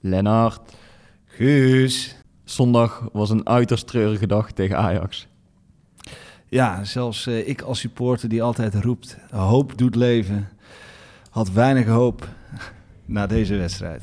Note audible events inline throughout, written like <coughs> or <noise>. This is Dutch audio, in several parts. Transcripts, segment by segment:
Lennart, Guus. zondag was een uiterst treurige dag tegen Ajax. Ja, zelfs eh, ik als supporter die altijd roept, hoop doet leven, had weinig hoop na deze wedstrijd.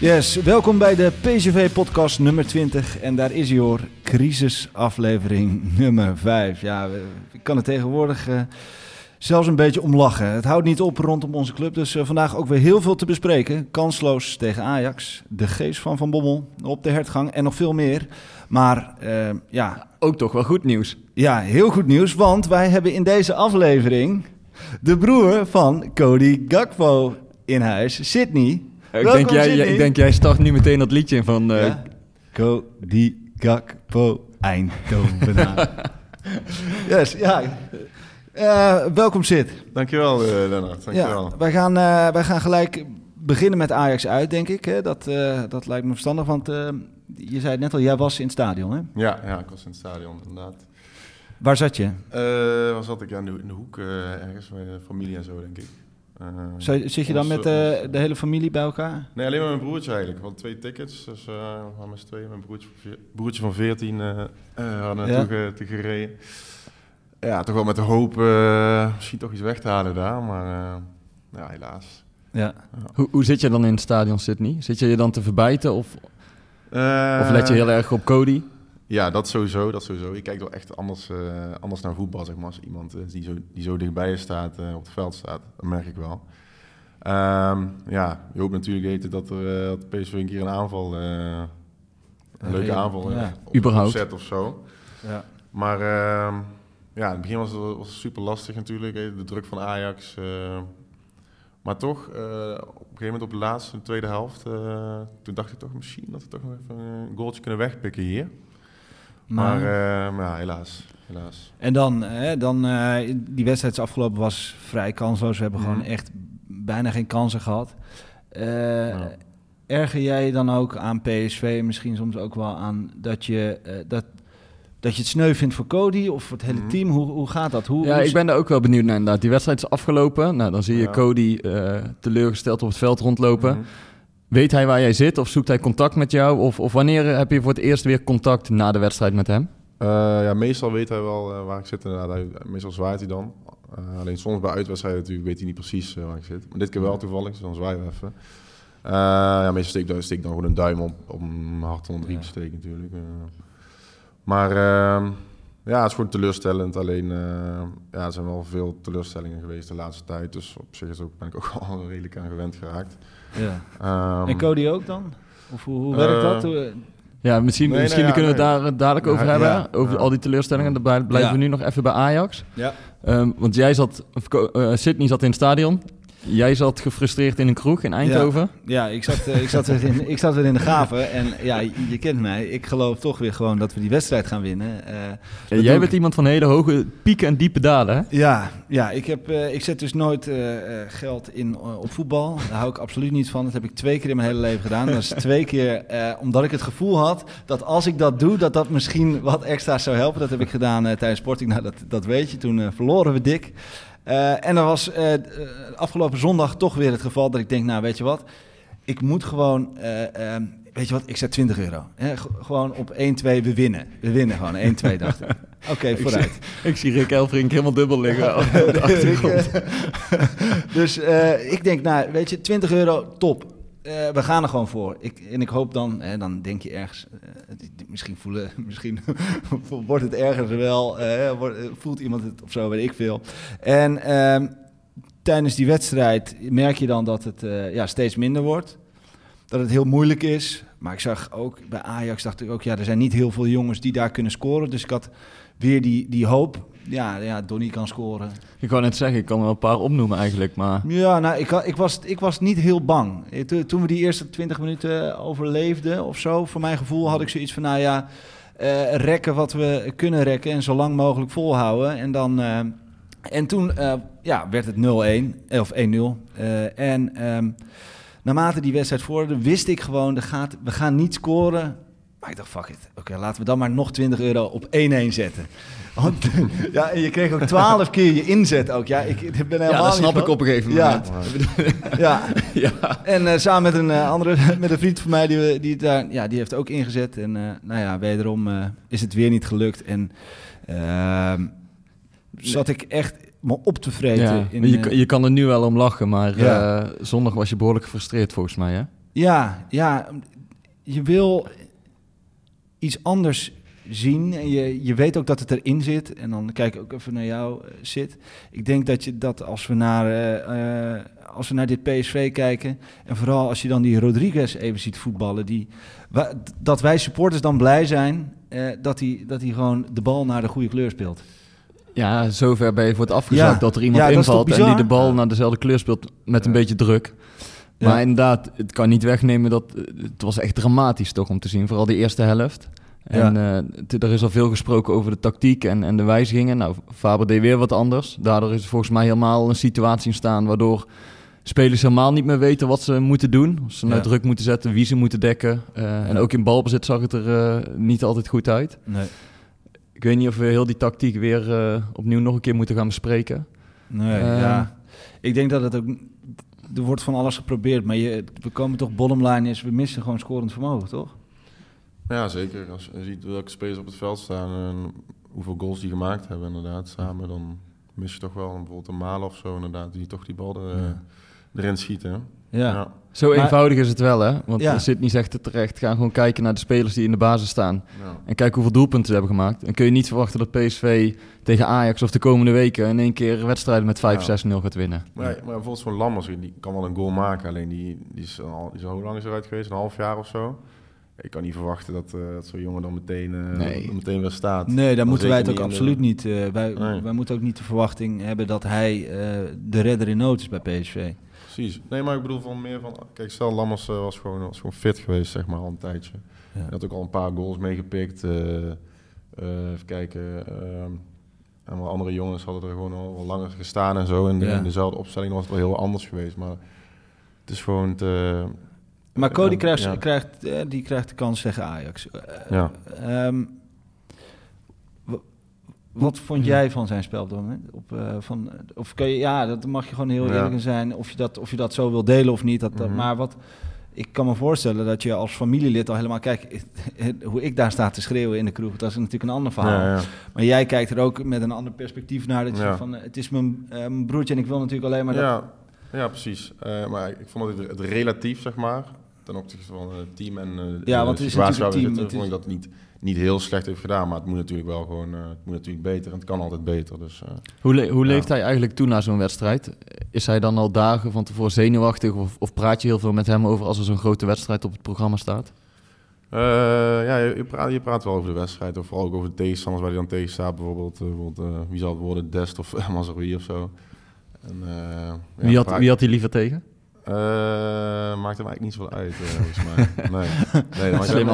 Yes, welkom bij de PCV-podcast nummer 20. En daar is hij hoor, crisisaflevering nummer 5. Ja, ik kan er tegenwoordig eh, zelfs een beetje om lachen. Het houdt niet op rondom onze club, dus eh, vandaag ook weer heel veel te bespreken. Kansloos tegen Ajax, de geest van Van Bommel op de hertgang en nog veel meer. Maar eh, ja, Ook toch wel goed nieuws. ja, heel goed nieuws, want wij hebben in deze aflevering de broer van Cody Gakpo in huis, Sydney. Ik denk, jij, ik denk jij start nu meteen dat liedje in van... eh, Ja. Cody Gakpo Eindhoven. <laughs> yes, ja. Eh, welkom Sid. Dankjewel, eh Lennart. Dankjewel. Ja, wij, gaan, eh, wij gaan gelijk beginnen met Ajax uit, denk ik. Hè? Dat, eh, dat lijkt me verstandig, want eh, je zei het net al, jij was in het stadion. Hè? Ja, ja, ik was in het stadion, inderdaad. Waar zat je? Eh waar zat ik? Ja, in de, in de hoek ergens met de familie en zo, denk ik. Eh, Zo- Zit je dan ons- met eh, de hele familie bij elkaar? Nee, alleen met mijn broertje eigenlijk. We hadden twee tickets, dus eh we met z'n tweeën. Mijn broertje, van veer- broertje van 14 eh eh hadden Ja. te gereden. Ja, toch wel met de hoop misschien toch iets weg te halen daar, maar eh, ja, helaas. Ja. hoe, hoe zit je dan in het stadion, Sydney? Zit je je dan te verbijten of, Eh, of let je heel erg op Cody? Ja, dat sowieso, dat sowieso. Je kijkt wel echt anders, eh, anders naar voetbal, zeg maar. Als iemand eh, die, zo, die zo dichtbij je staat, eh, op het veld staat, dat merk ik wel. Ehm, ja, je hoopt natuurlijk weten dat er eh, dat PSV een keer een aanval, eh, een leuke Ja, aanval, ja. Überhaupt. opzet of zo. Ja. Maar ehm, ja, in het begin was het, was het super lastig natuurlijk, de druk van Ajax. eh, maar toch, eh, op een gegeven moment op de laatste, de tweede helft, eh, toen dacht ik toch misschien dat we toch nog even een goaltje kunnen wegpikken hier. Maar, eh, maar ja, helaas. helaas. En dan, hè, dan eh, die wedstrijd is afgelopen was vrij kansloos. We hebben Mhm. gewoon echt bijna geen kansen gehad. Eh. Erger jij je dan ook aan PSV en misschien soms ook wel aan dat je, eh, dat, dat je het sneu vindt voor Cody of voor het hele Mhm. team? Hoe, hoe gaat dat? Hoe, Ja, hoe- ik ben daar ook wel benieuwd naar inderdaad. Die wedstrijd is afgelopen. Nou, dan zie je Ja. Cody eh, teleurgesteld op het veld rondlopen. Mhm. Weet hij waar jij zit of zoekt hij contact met jou? Of, of wanneer heb je voor het eerst weer contact na de wedstrijd met hem? Eh, ja, meestal weet hij wel eh, waar ik zit. Inderdaad. Hij, meestal zwaait hij dan. Eh, alleen soms bij uitwedstrijden natuurlijk weet hij niet precies eh, waar ik zit. Maar dit keer wel toevallig, dus dan zwaaien we even. Eh, ja, meestal steek, ik dan- steek ik dan gewoon een duim op om mijn hart onder de riem te steken natuurlijk. Eh, maar ehm, ja, het is gewoon teleurstellend. Alleen, eh, ja, er zijn wel veel teleurstellingen geweest de laatste tijd. Dus op zich is ook, ben ik ook <laughs> al redelijk aan gewend geraakt. Ja. Ehm, En Cody ook dan? Of hoe, hoe werkt Eh, dat? Hoe- Ja, misschien, Nee, misschien nee, kunnen we het nee. daar eh, dadelijk over Ja, hebben. ja, over ja. al die teleurstellingen. Dan blij- blijven Ja. we nu nog even bij Ajax. Ja. Ehm, want jij zat, of, eh, Sydney zat in het stadion. Jij zat gefrustreerd in een kroeg in Eindhoven. Ja, ik zat, eh, ik, zat weer in, ik zat weer in de gaven. En ja, je, je kent mij. Ik geloof toch weer gewoon dat we die wedstrijd gaan winnen. Eh, Ja, jij bent ik- iemand van hele hoge pieken en diepe dalen, hè? Ja, ja ik, heb, eh, ik zet dus nooit geld in op voetbal. Daar hou ik absoluut niet van. Dat heb ik twee keer in mijn hele leven gedaan. Dat is twee keer omdat ik het gevoel had dat als ik dat doe, dat dat misschien wat extra zou helpen. Dat heb ik gedaan tijdens Sporting. Nou, dat, dat weet je. Toen verloren we dik. Eh, en er was eh, afgelopen zondag toch weer het geval dat ik denk, nou weet je wat, ik moet gewoon, eh, ehm, weet je wat, ik zet 20 euro. Hè, gewoon op 1-2, we winnen. We winnen gewoon, 1-2 dacht ik. <laughs> Oké, vooruit. Ik zie Rick Elfrink helemaal dubbel liggen <laughs> op de achtergrond. <laughs> dus ik denk, nou, weet je, 20 euro, top. Eh, we gaan er gewoon voor. Ik, en ik hoop dan, hè, dan denk je ergens, eh, misschien, voelen, <laughs> misschien <laughs> wordt het ergens wel, eh, voelt iemand het of zo, weet ik veel. En ehm, tijdens die wedstrijd merk je dan dat het ja, steeds minder wordt. Dat het heel moeilijk is. Maar ik zag ook bij Ajax, dacht ik ook, ja, er zijn niet heel veel jongens die daar kunnen scoren. Dus ik had weer die, die hoop. Ja, ja, Donny kan scoren. Ik wou net zeggen, ik kan er wel een paar opnoemen eigenlijk, maar... Ja, nou, ik, ik, was, ik was niet heel bang. Eh, to- Toen we die eerste 20 minuten overleefden of zo, voor mijn gevoel had ik zoiets van, nou ja, eh, rekken wat we kunnen rekken en zo lang mogelijk volhouden. En, dan, eh, en toen ja, werd het 0-1, eh, of 1-0. Eh, en ehm, naarmate die wedstrijd vorderde, wist ik gewoon, er gaat, we gaan niet scoren. Maar ik dacht, fuck it. Oké, laten we dan maar nog 20 euro op 1-1 zetten. Want, <laughs> ja, en je kreeg ook 12 keer je inzet ook. Ja, ik, ik ben helemaal Ja, dat snap ik op een gegeven Ja. moment. <laughs> ja, Ja. en eh, samen met een eh, andere, <laughs> met een vriend van mij, die, we- die, daar, ja, die heeft ook ingezet. En eh, nou ja, wederom is het weer niet gelukt. En ehm, zat ik echt me op te vreten. Ja, in, je, je kan er nu wel om lachen, maar zondag was je behoorlijk gefrustreerd volgens mij, hè? ja, ja, je wil iets anders zien. En je, je weet ook dat het erin zit. En dan kijk ik ook even naar jou, eh, zit. Ik denk dat je dat als we naar, eh, eh, als we naar dit PSV kijken. En vooral als je dan die Rodriguez even ziet voetballen. Die, dat wij supporters dan blij zijn eh, dat hij dat hij gewoon de bal naar de goede kleur speelt. Ja, zover ben je voor het afgezakt Ja. dat er iemand Ja, invalt en die de bal naar dezelfde kleur speelt met een beetje druk. Ja. Maar inderdaad, het kan niet wegnemen dat eh, het was echt dramatisch toch om te zien, vooral die eerste helft. En eh, het- er is al veel gesproken over de tactiek en, en de wijzigingen. Nou, Faber deed weer wat anders. Daardoor is er volgens mij helemaal een situatie ontstaan waardoor spelers helemaal niet meer weten wat ze moeten doen. Of ze nou Ja. druk moeten zetten, wie ze moeten dekken. Eh, En ook in balbezit zag het er eh, niet altijd goed uit. Nee. Ik weet niet of we heel die tactiek weer eh, opnieuw nog een keer moeten gaan bespreken. Nee, ja. Ik denk dat het ook... Er wordt van alles geprobeerd, maar je, we komen toch bottomline is... We missen gewoon scorend vermogen, toch? Ja, zeker. Als je ziet welke spelers op het veld staan en hoeveel goals die gemaakt hebben inderdaad samen, dan mis je toch wel bijvoorbeeld een Malen of zo inderdaad, die toch die bal er, eh, Ja. erin schieten. Ja. Ja. Zo Maar- eenvoudig is het wel, hè? Want Ja. Sidney zegt het terecht. Ga gewoon kijken naar de spelers die in de basis staan. Ja. En kijk hoeveel doelpunten ze hebben gemaakt. En kun je niet verwachten dat PSV tegen Ajax of de komende weken in één keer wedstrijden met 5-6-0 gaat winnen. Maar, maar bijvoorbeeld zo'n Lammers, die kan wel een goal maken, alleen die, die, is al, die is al, hoe lang is eruit geweest? Een half jaar of zo? Ik kan niet verwachten dat, eh, dat zo'n jongen dan meteen, eh, Nee. meteen weer staat. Nee, daar moeten wij het ook niet in de- absoluut niet... eh, wij, Nee. wij moeten ook niet de verwachting hebben dat hij eh, de redder in nood is bij PSV. Precies. Nee, maar ik bedoel van meer van... Kijk, stel Lammers eh, was, gewoon, was gewoon fit geweest, zeg maar, al een tijdje. Ja. Hij had ook al een paar goals meegepikt. eh, eh, even kijken. ehm, en wel andere jongens hadden er gewoon al langer gestaan en zo. En de, Ja. in dezelfde opstelling was het wel heel anders geweest. Maar het is gewoon te... Maar Cody krijgt, ja. krijgt, die krijgt de kans tegen Ajax. Ja. wa- wat vond jij van zijn spel op dat moment? Op, eh, van, of kun je, ja, dat mag je gewoon heel Ja. eerlijk in zijn. Of je, dat, of je dat zo wil delen of niet. Dat, Mhm. maar wat, ik kan me voorstellen dat je als familielid al helemaal... Kijk, hoe ik daar sta te schreeuwen in de kroeg, dat is natuurlijk een ander verhaal. Ja, ja. Maar jij kijkt er ook met een ander perspectief naar. Dat je van, het is mijn, eh, mijn broertje en ik wil natuurlijk alleen maar... Dat, ja, precies. Eh, maar ik vond het, het relatief, zeg maar, ten opzichte van het team en Ja, want het is situatie waar we zitten, team, vond ik dat niet, niet heel slecht heeft gedaan. Maar het moet natuurlijk wel gewoon, eh, het moet natuurlijk beter en het kan altijd beter. Dus eh, Hoe, le- hoe Ja. leeft hij eigenlijk toe na zo'n wedstrijd? Is hij dan al dagen van tevoren zenuwachtig of, of praat je heel veel met hem over als er zo'n grote wedstrijd op het programma staat? Eh, ja, je, je, praat, je praat wel over de wedstrijd, of vooral ook over de tegenstanders waar hij dan tegen staat. Bijvoorbeeld, bijvoorbeeld wie zal het worden, Dest of <laughs> Mazraoui of zo. En, ja, Wie had, praat- wie had hij liever tegen? Eh, maakt hem eigenlijk niet zoveel uit, eh, volgens mij. <laughs> Nee, nee maar, Slim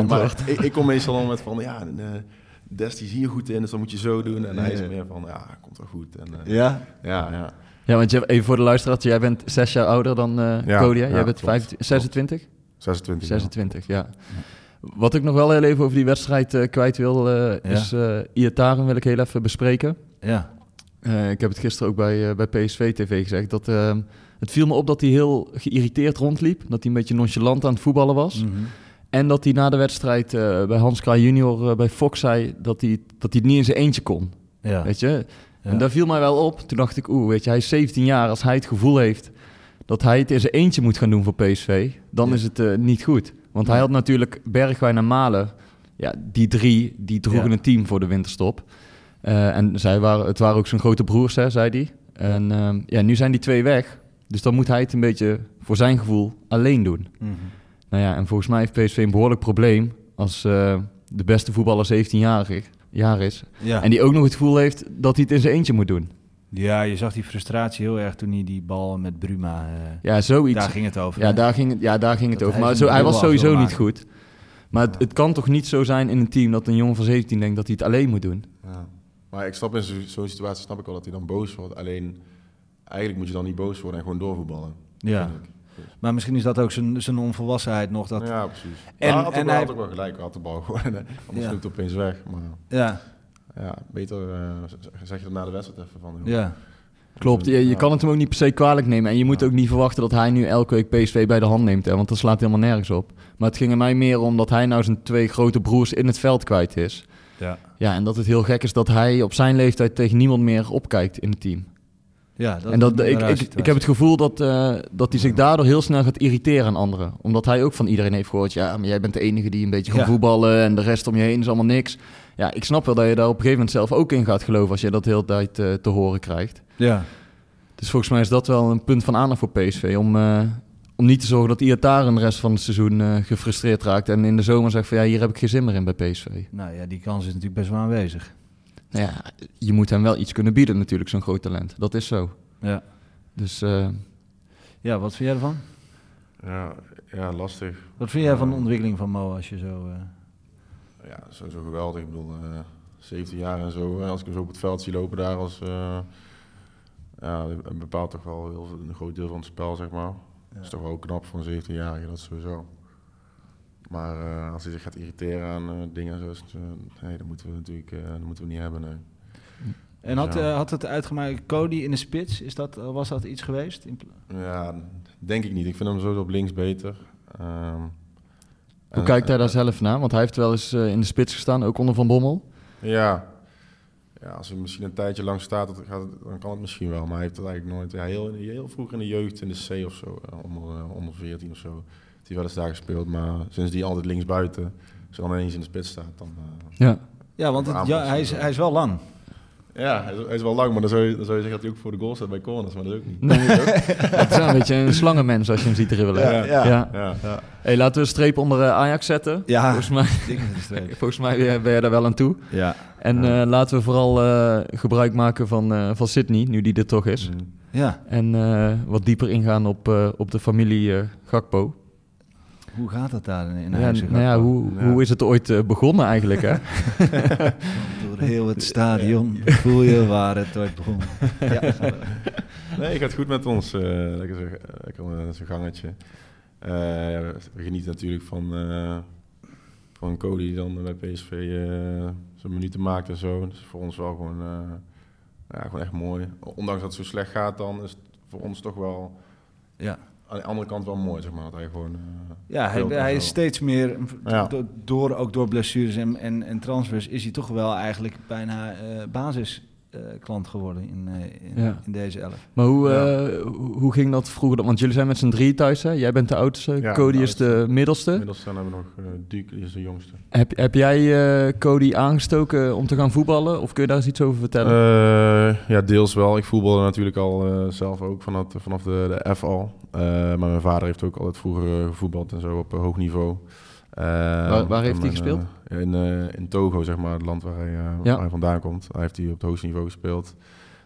ik, ik kom meestal al met van, ja, uh, Dest die is hier goed in, dus dan moet je zo doen. En hij is meer van, ja, komt wel goed. En, eh, Ja? ja, ja. Ja, want je, even voor de luisteraars, jij bent zes jaar ouder dan eh Ja, Cody. hè? ja, jij bent 25 26? 26. 26, ja. Wat ik nog wel heel even over die wedstrijd eh, kwijt wil, eh, is eh Iataren wil ik heel even bespreken. Ja. Eh, ik heb het gisteren ook bij, eh, bij PSV TV gezegd. Dat, eh, het viel me op dat hij heel geïrriteerd rondliep. Dat hij een beetje nonchalant aan het voetballen was. Mhm. En dat hij na de wedstrijd eh, bij Hans Kraaij junior eh, bij Fox zei dat hij, dat hij het niet in zijn eentje kon. Ja. Weet je? Ja. En daar viel mij wel op. Toen dacht ik, oeh, weet je, hij is 17 jaar. Als hij het gevoel heeft dat hij het in zijn eentje moet gaan doen voor PSV, dan Ja. is het eh, niet goed. Want hij had natuurlijk Bergwijn en Malen. Ja, die drie, die droegen een team voor de winterstop. En zij waren, het waren ook zijn grote broers, hè, zei hij. En ehm, ja, nu zijn die twee weg. Dus dan moet hij het een beetje, voor zijn gevoel, alleen doen. Mhm. Nou ja, en volgens mij heeft PSV een behoorlijk probleem als eh, de beste voetballer 17 jaar, jaar is. Ja. En die ook nog het gevoel heeft dat hij het in zijn eentje moet doen. ja, je zag die frustratie heel erg toen hij die bal met Bruma... eh, Ja, zoiets. daar ging het over. ja, hè? daar ging het, ja, daar ging het Dat over. hij Maar zo, hij was sowieso niet goed. Maar het, het kan toch niet zo zijn in een team dat een jongen van 17 denkt dat hij het alleen moet doen. Ja. Maar ik snap in zo- zo'n situatie snap ik wel dat hij dan boos wordt. Alleen, eigenlijk moet je dan niet boos worden en gewoon doorvoetballen. Ja. ik. Maar misschien is dat ook zijn, zijn onvolwassenheid nog. Dat, Ja, precies. En- En, hij had, en ook, wel- hij- had ook wel gelijk, had de bal <laughs> gewoon. Anders Ja. het opeens weg. Maar ja, ja, beter eh, zeg je dat na de wedstrijd even van. ja. Klopt, je, je kan het hem ook niet per se kwalijk nemen. En je moet Ja. ook niet verwachten dat hij nu elke week PSV bij de hand neemt. Hè, want dat slaat helemaal nergens op. Maar het ging er mij meer om dat hij nou zijn twee grote broers in het veld kwijt is. Ja. Ja, en dat het heel gek is dat hij op zijn leeftijd tegen niemand meer opkijkt in het team. Ja dat en dat, ik, ik, ik heb het gevoel dat, eh, dat hij zich daardoor heel snel gaat irriteren aan anderen. Omdat hij ook van iedereen heeft gehoord... ja, maar jij bent de enige die een beetje kan Ja. voetballen... en de rest om je heen is allemaal niks. Ja, ik snap wel dat je daar op een gegeven moment zelf ook in gaat geloven... als je dat de hele tijd eh, te horen krijgt. Ja. Dus volgens mij is dat wel een punt van aandacht voor PSV... om, eh, om niet te zorgen dat Iataren de rest van het seizoen eh, gefrustreerd raakt... en in de zomer zegt van ja, hier heb ik geen zin meer in bij PSV. Nou ja, die kans is natuurlijk best wel aanwezig. Nou ja, je moet hem wel iets kunnen bieden natuurlijk, zo'n groot talent. Dat is zo. Ja. Dus eh, ja, wat vind jij ervan? Ja, ja, lastig. Wat vind jij van de ontwikkeling van Mo als je zo... eh, Ja, sowieso geweldig. Ik bedoel, eh 17 jaar en zo. En als ik hem zo op het veld zie lopen daar als... eh ja, dat bepaalt toch wel heel, een groot deel van het spel, zeg maar. Dat is toch wel knap voor een 17-jarige, dat sowieso. Maar eh, als hij zich gaat irriteren aan eh, dingen zoals... eh, nee, dat moeten we natuurlijk eh, dat moeten we niet hebben, nee. En had, Ja. eh, had het uitgemaakt Cody in de spits? Is dat, was dat iets geweest? Ja, denk ik niet. Ik vind hem sowieso op links beter. Ehm, hoe en- kijkt hij daar zelf naar? Want hij heeft wel eens eh, in de spits gestaan, ook onder Van Bommel. Ja. ja, als hij misschien een tijdje lang staat, dat gaat, het- dan kan het misschien wel. Maar hij heeft het eigenlijk nooit... Ja, heel, heel vroeger in de jeugd, in de C of zo, onder, onder 14 of zo, heeft hij wel eens daar gespeeld. Maar sinds die altijd links buiten, als hij dan ineens in de spits staat, dan... eh, Ja. Ja, want het- ja, hij, is, hij is wel lang. ja, hij is, hij is wel lang, maar dan zou, je, dan zou je zeggen dat hij ook voor de goal staat bij corners, maar dat is ook niet. Nee, <laughs> het is wel een beetje een slangenmens als je hem ziet dribbelen. Ja, ja. ja. Ja, Hey, laten we een streep onder eh, Ajax zetten. Ja. Volgens mij, <laughs> volgens mij ben je- daar wel aan toe. Ja. En Ja. eh, laten we vooral eh, gebruik maken van, eh, van Sydney, nu die er toch is. Ja. En eh, wat dieper ingaan op, eh, op de familie Gakpo. Hoe gaat het daar in, in Ja, huis? nou ja, hoe, Ja. hoe is het ooit eh, begonnen eigenlijk? Hè? <laughs> Door heel het stadion voel je waar het ooit begon. <laughs> Ja. Nee, het gaat goed met ons. eh, lekker lekker uh, zo'n gangetje. Eh, ja, we genieten natuurlijk van, eh, van Cody die dan bij PSV eh zijn minuten maakt en zo. Dus voor ons wel gewoon, eh, ja, gewoon echt mooi. Ondanks dat het zo slecht gaat, dan is het voor ons toch wel ja. aan de andere kant wel mooi, zeg maar. Dat hij gewoon... eh, Ja, hij, en hij is steeds meer, Ja. door, ook door blessures en, en, en transfers, is hij toch wel eigenlijk bijna eh basisklant geworden in, eh, in, Ja. in deze elf. Maar hoe, Ja. eh, hoe, ging dat vroeger? Want jullie zijn met z'n drie thuis, hè? Jij bent de oudste, Ja, Cody de is de middelste. Inmiddels dan hebben we nog uh, Duke, die is de jongste. Heb, heb jij eh, Cody aangestoken om te gaan voetballen? Of kun je daar eens iets over vertellen? Eh, ja, deels wel. Ik voetbalde natuurlijk al eh, zelf ook vanaf, vanaf de, de F al. Eh, maar mijn vader heeft ook altijd vroeger eh, gevoetbald en zo op eh, hoog niveau. Eh, waar heeft hij gespeeld? in, eh, in Togo, zeg maar, het land waar hij, eh, Ja. waar hij vandaan komt. Daar heeft hij op het hoogste niveau gespeeld.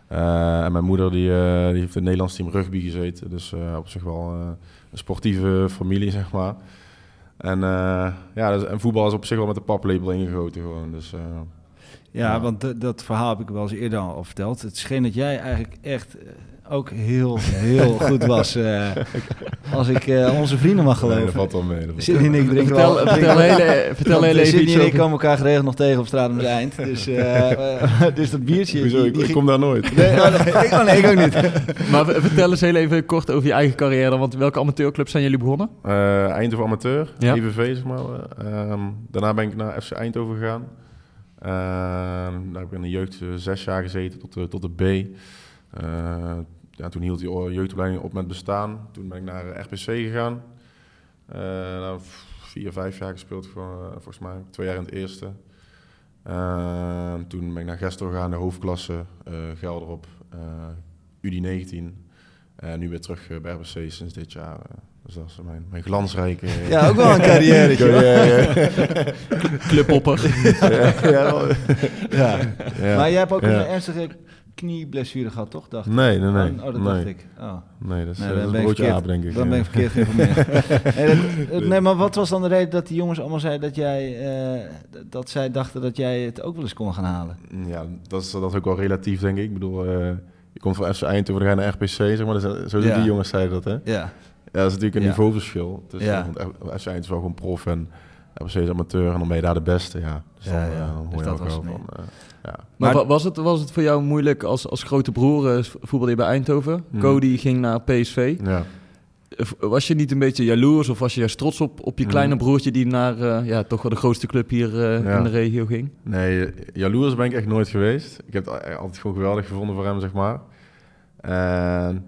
Eh, en mijn moeder die, eh, die heeft in het Nederlands team rugby gezeten. Dus eh, op zich wel eh, een sportieve familie, <laughs> zeg maar. En, eh, ja, dus, en voetbal is op zich wel met de paplepel ingegoten gewoon. Dus, eh, Ja, Ja. want dat verhaal heb ik wel eens eerder al verteld. Het scheen dat jij eigenlijk echt ook heel, heel goed was. eh, <laughs> als ik eh, onze vrienden mag nee, dat geloven. valt wel mee. dat valt Sidney en ik drinken Vertel, wel... vertel, hele, vertel even Sidney en ik komen elkaar geregeld nog tegen op straat om het eind. <laughs> Dus, dus dat biertje... Hoezo? die- Ik, die ik ging- kom daar nooit. Nee, oh, nee, ik, oh, nee, ik ook niet. <laughs> Maar vertel eens heel even kort over je eigen carrière. Want welke amateurclubs zijn jullie begonnen? Eh, Eindhoven Amateur, Ja. EVV zeg maar. Ehm, daarna ben ik naar FC Eindhoven gegaan. Ehm, daar heb ik in de jeugd zes jaar gezeten tot de, tot de B. Eh, ja, toen hield die jeugdopleiding op met bestaan. Toen ben ik naar eh, RPC gegaan. Eh nou, vier, vijf jaar gespeeld, eh, volgens mij. Twee jaar in het eerste. Ehm, toen ben ik naar Gestel gegaan, de hoofdklasse, eh Gelderop, eh UD19. En nu weer terug eh, bij RPC sinds dit jaar. eh. dus dat is mijn, mijn glansrijke... Ja, ook wel een carrière. <laughs> Clubhopper. <laughs> ja, ja, wel. Ja. Ja. Maar jij hebt ook Ja. een ernstige knieblessure gehad, toch? Dacht. Nee, nee, nee. Oh, oh, dat nee. dacht ik. Oh. Nee, dat is, Nee, eh, dat is een broodje verkeerd. aap, denk ik. Dan ben ik ja. verkeerd geïnformeerd. <laughs> nee, dat- nee, maar wat was dan de reden dat die jongens allemaal zeiden dat jij, eh, d- dat zij dachten dat jij het ook wel eens kon gaan halen? Ja, dat is, dat is ook wel relatief, denk ik. Ik bedoel, eh, je komt van FC Eindhoven, dan ga je naar RPC, zeg maar. Dus, eh, zo Ja. die jongens zeiden dat, hè? Ja, Ja. dat is natuurlijk een Ja. niveauverschil. Dus, Ja. Want FC Eindhoven is wel gewoon prof en RPC is amateur en dan ben je daar de beste, ja. Dus Ja, dan, ja. eh, dan Dus hoor je dat ook wel van... eh, ja. Maar, Maar- wa- was, het, was het voor jou moeilijk als, als grote broer eh, voetbalde je bij Eindhoven? Hmm. Cody ging naar PSV. ja. Was je niet een beetje jaloers of was je juist trots op, op je Hmm. kleine broertje die naar ja, ja, toch wel de grootste club hier eh, Ja. in de regio ging? Nee, jaloers ben ik echt nooit geweest. Ik heb het a- altijd gewoon geweldig gevonden voor hem, zeg maar. En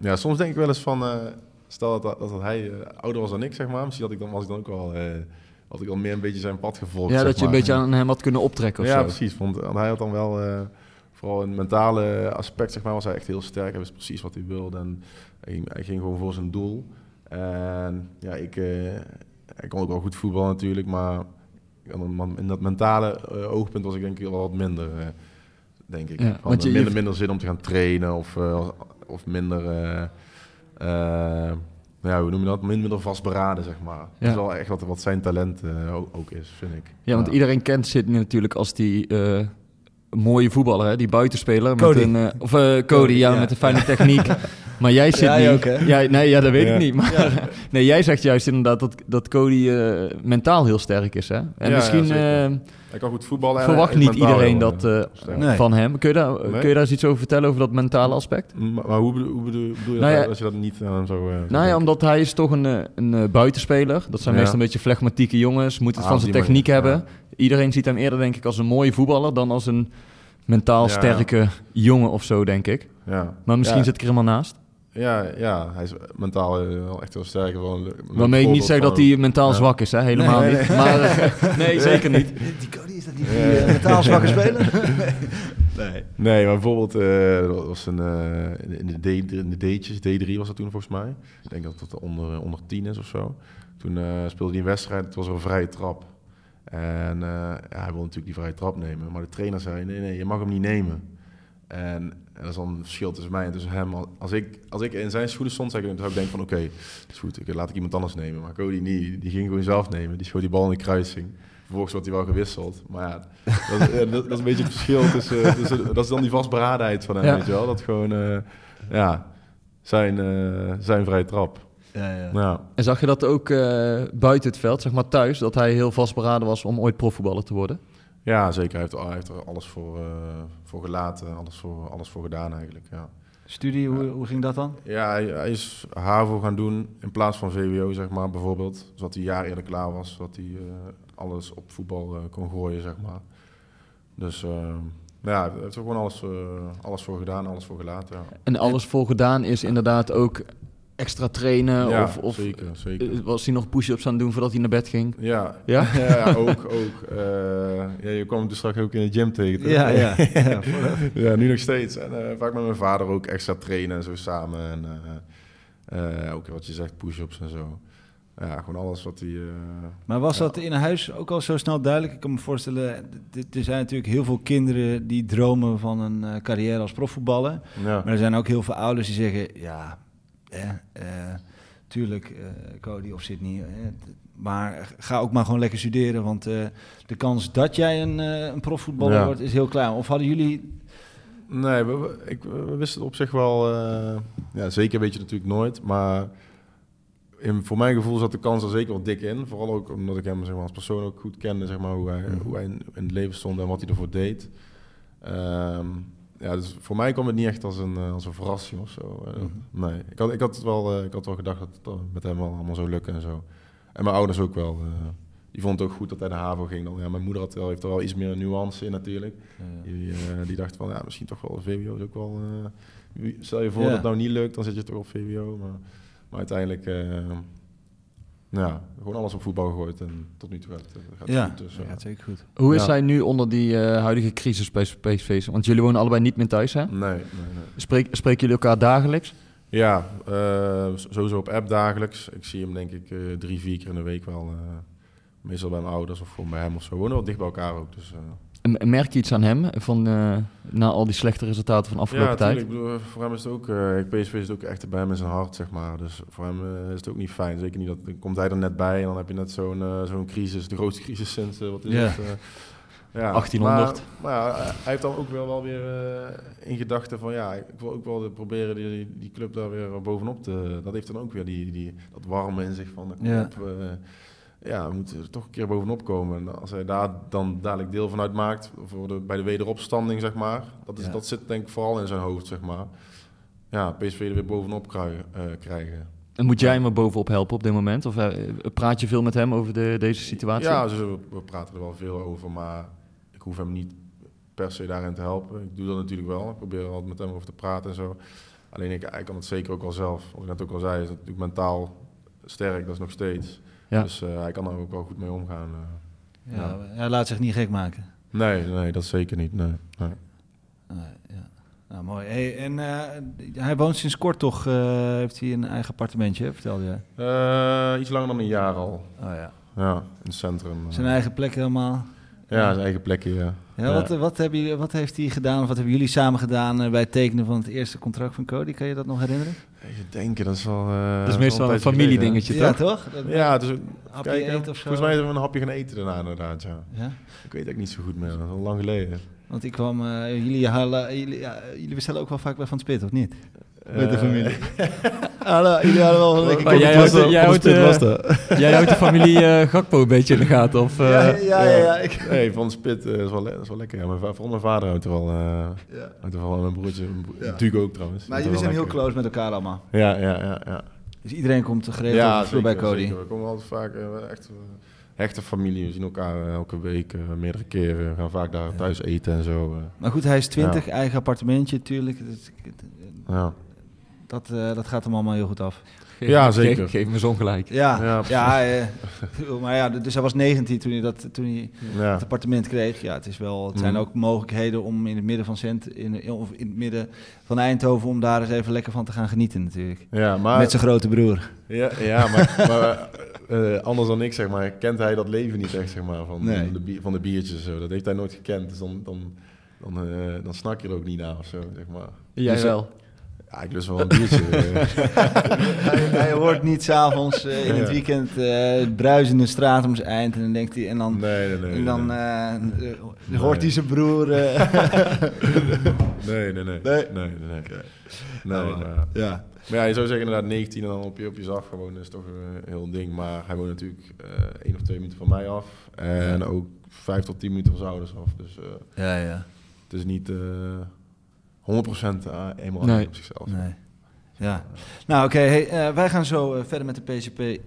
ja, soms denk ik wel eens van, eh, stel dat, dat, dat hij ouder was dan ik, zeg maar. Misschien had ik dan, was ik dan ook wel, eh, had ik dan meer een beetje zijn pad gevolgd, Ja, dat je een beetje aan hem had kunnen optrekken of Ja, zo. precies. Want, hij had dan wel, eh, vooral in het mentale aspect, zeg maar, was hij echt heel sterk. Hij wist precies wat hij wilde en hij ging, hij ging gewoon voor zijn doel. En ja, ik, ik kon ook wel goed voetballen natuurlijk, maar in dat mentale eh, oogpunt was ik denk ik wel wat minder, denk ik. Ja, Gewoon want je- minder, je- minder zin om te gaan trainen of, of minder... ja, hoe noem je dat? Minder vastberaden, zeg maar. Dat Ja. is wel echt wat, wat zijn talent eh, ook, ook is, vind ik. Ja, want iedereen kent Sidney natuurlijk als die eh, mooie voetballer, hè? die buitenspeler. Cody. Met een, eh, of eh, Cody, ja, ja. met een fijne techniek. <laughs> Maar jij ook, hè? Ja, nee, ja, dat weet Ja. ik niet. Maar <laughs> nee, jij zegt juist inderdaad dat, dat Cody eh, mentaal heel sterk is. Hè? En Ja, misschien eh, Hij kan goed voetballen. en verwacht niet iedereen dat eh. Nee. van hem. Kun je, daar, Nee. kun je daar eens iets over vertellen, over dat mentale aspect? Maar, maar hoe, bedoel, hoe bedoel, bedoel je Nou dat, ja- dat je dat niet aan hem zo... eh, zo Nou ja, omdat hij is toch een, een buitenspeler. Dat zijn Ja. meestal een beetje flegmatieke jongens. Moet het Ah, van zijn techniek manier, hebben. Iedereen ziet hem eerder denk ik als een mooie voetballer... dan als een mentaal Ja, sterke jongen of zo, denk ik. Ja, Maar misschien ja, zit ik er helemaal naast. Ja, ja, hij is mentaal eh, wel echt heel sterk. Wel Waarmee ik niet zeg dat hij mentaal Ja. zwak is, hè? helemaal Nee, niet. Maar, eh, <laughs> nee, zeker niet. Die Cody, is dat niet die eh, mentaal zwakke <laughs> speler? nee. Nee, maar bijvoorbeeld, eh, dat was een, eh, in, de D, in de D'tjes, D3 was dat toen volgens mij. Ik denk dat het onder, onder 10 is of zo. Toen eh, speelde hij een wedstrijd, het was een vrije trap. En eh, ja, hij wilde natuurlijk die vrije trap nemen. Maar de trainer zei, nee, nee, je mag hem niet nemen. En, en dat is dan een verschil tussen mij en tussen hem. Als ik, als ik in zijn schoenen stond, zou ik, zou ik denken van, oké, dat is goed, ik, laat ik iemand anders nemen. Maar Cody niet, die ging gewoon zelf nemen. Die schoot die bal in de kruising. Vervolgens wordt hij wel gewisseld. Maar ja, <laughs> dat, is- dat, dat is een beetje het verschil tussen, <laughs> tussen... Dat is dan die vastberadenheid van hem, Ja. weet je wel. Dat gewoon, eh, ja, zijn, eh, zijn vrije trap. Ja, ja. Ja. En zag je dat ook eh, buiten het veld, zeg maar thuis... dat hij heel vastberaden was om ooit profvoetballer te worden? Ja, zeker. Hij heeft, hij heeft er alles voor, eh, voor gelaten. Alles voor, alles voor gedaan eigenlijk, ja. Studie, hoe, hoe ging dat dan? Ja, hij, hij is HAVO gaan doen in plaats van VWO, zeg maar, bijvoorbeeld. Zodat hij een jaar eerder klaar was. Zodat hij eh, alles op voetbal eh, kon gooien, zeg maar. Dus eh, ja, hij heeft er gewoon alles, eh, alles voor gedaan, alles voor gelaten, ja. En alles voor gedaan is inderdaad ook extra trainen... ja, of, of zeker, zeker. eh, was hij nog push-ups aan het doen voordat hij naar bed ging? Ja, Ja? <laughs> ja, ja, ook. ook eh, ja, je kwam hem dus straks ook in de gym tegen. toch? Ja, ja. <laughs> ja. nu nog steeds. En eh, vaak met mijn vader ook extra trainen en zo samen. En eh, eh, ook wat je zegt, push-ups en zo. ja, gewoon alles wat hij... eh, Maar was Ja. dat in huis ook al zo snel duidelijk? Ik kan me voorstellen, er zijn natuurlijk heel veel kinderen die dromen van een eh, carrière als profvoetballer. ja. Maar er zijn ook heel veel ouders die zeggen, ja, eh, tuurlijk, eh, Cody of Sydney, maar ga ook maar gewoon lekker studeren, want eh, de kans dat jij een, een profvoetballer Ja. wordt is heel klein. Of hadden jullie... Nee, we, we- ik, we wisten op zich wel... ja, zeker weet je natuurlijk nooit, maar... In, voor mijn gevoel zat de kans er zeker wel dik in. Vooral ook omdat ik hem zeg maar, als persoon ook goed kende, zeg maar, hoe, hij, Mhm. hoe hij in, in het leven stond en wat hij ervoor deed. Ehm, ja, dus voor mij kwam het niet echt als een, eh, als een verrassing of zo. Eh, Mhm. Nee, ik had, ik, had het wel, eh, ik had wel gedacht dat het met hem wel allemaal zou lukken en zo. En mijn ouders ook wel. die vonden het ook goed dat hij naar HAVO ging. Dan. Ja, mijn moeder had wel, heeft er wel iets meer nuance in natuurlijk. Die, die dacht van, ja, misschien toch wel VWO is ook wel... stel je voor dat het nou niet lukt, dan zit je toch op VWO. Maar, maar uiteindelijk, ja, gewoon alles op voetbal gegooid. En tot nu toe gaat, het- gaat het ja, goed. Dus, dat eh, gaat zeker goed. Hoe is Ja. hij nu onder die eh, huidige crisis bij PSV? Want jullie wonen allebei niet meer thuis, hè? nee, nee, nee. Spreek, spreken jullie elkaar dagelijks? Ja, eh, sowieso op app dagelijks. Ik zie hem denk ik eh, drie, vier keer in de week wel. eh, meestal bij mijn ouders of gewoon bij hem of zo. We wonen wel dicht bij elkaar ook. Dus, eh, merk je iets aan hem van, eh, na al die slechte resultaten van afgelopen ja, tijd? tuurlijk. Ik bedoel, voor hem is het ook... eh, PSV is het ook echt bij hem in zijn hart, zeg maar. Dus voor hem eh, is het ook niet fijn. Zeker niet dat... Dan komt hij er net bij en dan heb je net zo'n zo'n crisis. De grootste crisis sinds... wat is Ja. het? ja, 1800. Maar, maar ja, hij heeft dan ook wel, wel weer eh, in gedachten van... Ja, ik wil ook wel proberen die, die club daar weer bovenop te... Dat heeft dan ook weer die, die, dat warme in zich van... Ja. op, eh, ja, we moeten er toch een keer bovenop komen. En als hij daar dan dadelijk deel van uitmaakt... Voor de, bij de wederopstanding, zeg maar... Dat, is, Ja. dat zit denk ik vooral in zijn hoofd, zeg maar. Ja, PSV er weer bovenop krijgen. eh, krijgen. En moet jij hem er bovenop helpen op dit moment? Of eh, praat je veel met hem over de, deze situatie? Ja, dus we, we praten er wel veel over, maar ik hoef hem niet per se daarin te helpen. Ik doe dat natuurlijk wel. Ik probeer er altijd met hem over te praten en zo. Alleen ik, hij kan het zeker ook wel zelf. Wat ik net ook al zei, is natuurlijk mentaal sterk, dat is nog steeds. Ja. Dus eh, hij kan er ook wel goed mee omgaan. eh. Ja, Hij laat zich niet gek maken. Nee, nee, dat zeker niet. Nee, ja. Nou, mooi. Hey, en eh, hij woont sinds kort toch, heeft hij een eigen appartementje, vertelde? Eh, iets langer dan een jaar al. Oh ja. Ja, in het centrum. Zijn eigen plek helemaal. Ja, zijn eigen plekje, ja. Ja, Ja. Wat, wat, hebben jullie, wat heeft hij gedaan, of wat hebben jullie samen gedaan bij het tekenen van het eerste contract van Cody? Kan je dat nog herinneren? Even denken, dat is wel... eh, dat is meestal een familiedingetje, ja, toch? toch? Dat- Ja, het is ook... Hapje Kijk, eten of zo? volgens mij hebben we een hapje gaan eten daarna inderdaad, ja. Ja? Ik weet eigenlijk niet zo goed meer, dat is al lang geleden. Want ik kwam, eh, jullie, halen, jullie, ja, jullie bestellen ook wel vaak bij Van Spit, of niet? Met de Eh, familie. <laughs> Hallo, jullie hadden wel een lekker Maar jij houdt, thee. jij, houdt, eh, jij houdt de familie eh, Gakpo een beetje in de gaten? Of, <laughs> eh, ja, ja, ja, ja, ik- Nee, van Spit eh, is, wel is wel lekker. Ja, mijn, va- vooral mijn vader houdt er wel, eh ja. houdt er wel mijn broertje, Ja. natuurlijk ook trouwens. Maar Houdt jullie zijn heel close met elkaar allemaal. Ja, ja, ja. ja. Dus iedereen komt geregeld vloer bij Cody. zeker. We komen altijd vaak eh, echt eh, hechte familie. We zien elkaar eh, elke week, eh, meerdere keren. We gaan vaak daar thuis eten en zo. eh. Maar goed, hij is 20, eigen appartementje natuurlijk. Ja. Dat, eh, dat gaat hem allemaal heel goed af. geef- Ja, geef- zeker. Geef, me zo'n gelijk. Ja, Ja, ja, eh, <laughs> maar ja, dus hij was 19 toen hij, dat, toen hij ja. het appartement kreeg. Ja, het, is wel, het zijn Mhm. ook mogelijkheden om in het midden van Cent, in, of in het midden van Eindhoven, om daar eens even lekker van te gaan genieten natuurlijk. ja, maar... Met zijn grote broer. Ja, ja maar, <laughs> maar eh, anders dan ik, zeg maar, kent hij dat leven niet echt, zeg maar, van, Nee. de, van de biertjes en zo. Dat heeft hij nooit gekend, dus dan, dan, dan, eh, dan snak je er ook niet naar of zo, zeg maar. Jij Dus, wel. Ja, ik lust wel een biertje. eh. <laughs> hij, hij hoort niet s'avonds uh, in het weekend uh, bruisende straat om zijn eind. En dan denkt hij, en dan, nee, nee, nee. en dan uh, hoort hij zijn broer. <laughs> Nee, nee, nee. Nee? Nee, nee, nee. nee maar, ja. maar ja, je zou zeggen inderdaad 19 en dan op je, op je zag gewoon is toch een heel ding. Maar hij woont natuurlijk één of twee minuten van mij af. En ook vijf tot tien minuten van zijn ouders af. Dus ja, ja. het is niet... 100% eenmaal nee. op zichzelf. Nee. Ja. Nou, oké. Okay, hey, uh, wij gaan zo uh, verder met de PCP,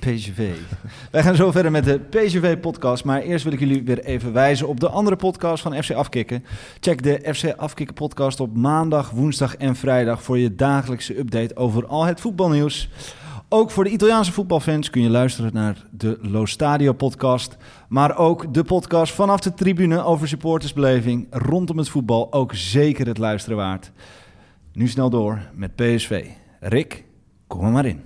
PGV. <laughs> wij gaan zo verder met de PGV-podcast. Maar eerst wil ik jullie weer even wijzen op de andere podcast van FC Afkikken. Check de FC Afkikken podcast op maandag, woensdag en vrijdag... voor je dagelijkse update over al het voetbalnieuws. Ook voor de Italiaanse voetbalfans kun je luisteren naar de Lo Stadio podcast. Maar ook de podcast vanaf de tribune over supportersbeleving rondom het voetbal. Ook zeker het luisteren waard. Nu snel door met PSV. Rick, kom er maar in.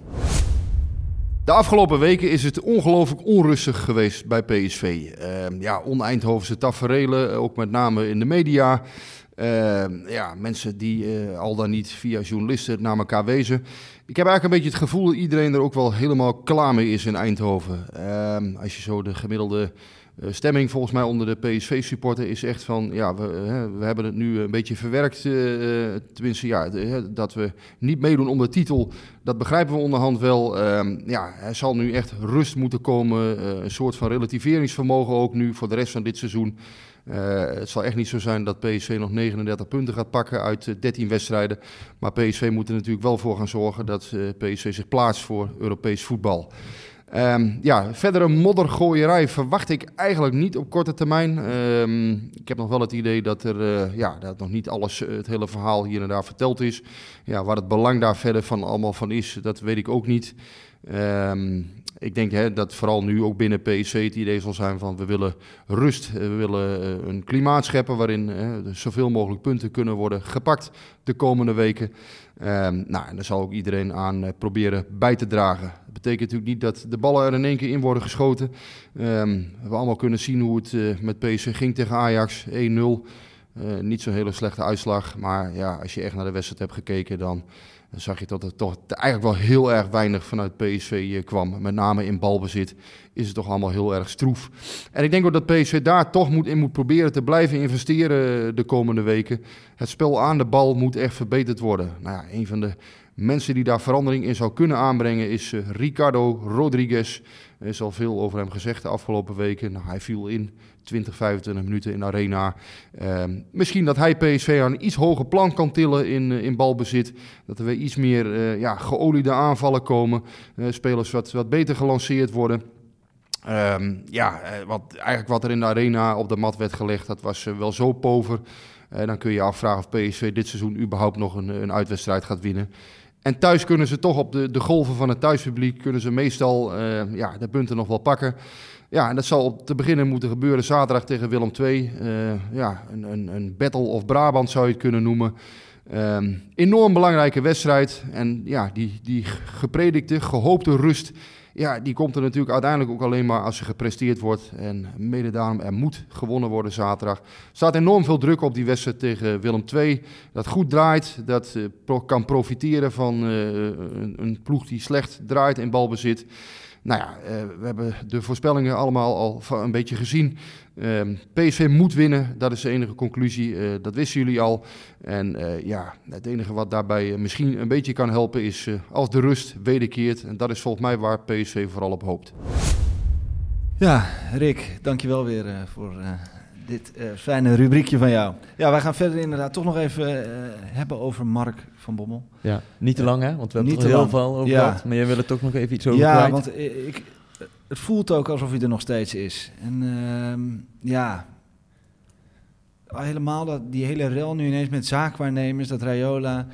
De afgelopen weken is het ongelooflijk onrustig geweest bij PSV. Uh, ja, on-Eindhovense taferelen, ook met name in de media. Uh, ja, mensen die uh, al dan niet via journalisten naar elkaar wezen. Ik heb eigenlijk een beetje het gevoel dat iedereen er ook wel helemaal klaar mee is in Eindhoven. Uh, als je zo de gemiddelde uh, stemming volgens mij onder de PSV-supporter is echt van... ja, we, we hebben het nu een beetje verwerkt. tenminste, ja, dat we niet meedoen om de titel, dat begrijpen we onderhand wel. Ehm, ja, er zal nu echt rust moeten komen. een soort van relativeringsvermogen ook nu voor de rest van dit seizoen. Uh, het zal echt niet zo zijn dat PSV nog 39 punten gaat pakken uit uh, 13 wedstrijden. Maar PSV moet er natuurlijk wel voor gaan zorgen dat uh, PSV zich plaatst voor Europees voetbal. Um, ja, verdere moddergooierij verwacht ik eigenlijk niet op korte termijn. Um, ik heb nog wel het idee dat er ja, dat nog niet alles, het hele verhaal hier en daar verteld is. Ja, waar het belang daar verder van allemaal van is, dat weet ik ook niet. Um, ik denk hè, dat vooral nu ook binnen PSV het idee zal zijn van we willen rust. We willen een klimaat scheppen waarin hè, zoveel mogelijk punten kunnen worden gepakt de komende weken. Um, nou, en daar zal ook iedereen aan proberen bij te dragen. Dat betekent natuurlijk niet dat de ballen er in één keer in worden geschoten. Um, we allemaal kunnen zien hoe het met PSV ging tegen Ajax, 1-0. Uh, niet zo'n hele slechte uitslag, maar ja, als je echt naar de wedstrijd hebt gekeken, dan dan zag je dat er toch eigenlijk wel heel erg weinig vanuit PSV kwam. Met name in balbezit is het toch allemaal heel erg stroef. En ik denk ook dat PSV daar toch moet in moet proberen te blijven investeren de komende weken. Het spel aan de bal moet echt verbeterd worden. Nou ja, een van de mensen die daar verandering in zou kunnen aanbrengen is uh, Ricardo Rodriguez. Er is al veel over hem gezegd de afgelopen weken. Nou, hij viel in 20, 25 minuten in de arena. Uh, misschien dat hij PSV aan een iets hoger plan kan tillen in, uh, in balbezit. Dat er weer iets meer uh, ja, geoliede aanvallen komen. spelers wat, wat beter gelanceerd worden. Um, ja, wat, eigenlijk wat er in de arena op de mat werd gelegd, dat was wel zo pover. dan kun je je afvragen of PSV dit seizoen überhaupt nog een, een uitwedstrijd gaat winnen. En thuis kunnen ze toch op de, de golven van het thuispubliek, kunnen ze meestal uh, ja, de punten nog wel pakken. Ja, en dat zal te beginnen moeten gebeuren zaterdag tegen Willem II. Uh, ja, een, een, een, Battle of Brabant zou je het kunnen noemen. Um, enorm belangrijke wedstrijd. En ja, die, die gepredikte, gehoopte rust ja, die komt er natuurlijk uiteindelijk ook alleen maar als er gepresteerd wordt. En mede daarom, er moet gewonnen worden zaterdag. Er staat enorm veel druk op die wedstrijd tegen Willem II. Dat goed draait, dat uh, kan profiteren van een, een, ploeg die slecht draait in balbezit. Nou ja, uh, we hebben de voorspellingen allemaal al een beetje gezien. Uh, PSV moet winnen, dat is de enige conclusie. Uh, dat wisten jullie al. En uh, ja, het enige wat daarbij misschien een beetje kan helpen is als de rust wederkeert. En dat is volgens mij waar PSV vooral op hoopt. Ja, Rick, dankjewel weer voor dit fijne rubriekje van jou. Ja, wij gaan verder inderdaad toch nog even hebben over Mark van Bommel. Ja, niet te lang hè, want we hebben er heel lang. veel over ja. gehad. Maar jij wil er toch nog even iets over ja, kwijt. want ik, het voelt ook alsof hij er nog steeds is. En uh, ja, helemaal dat, die hele rel nu ineens met zaakwaarnemers, dat Rayola...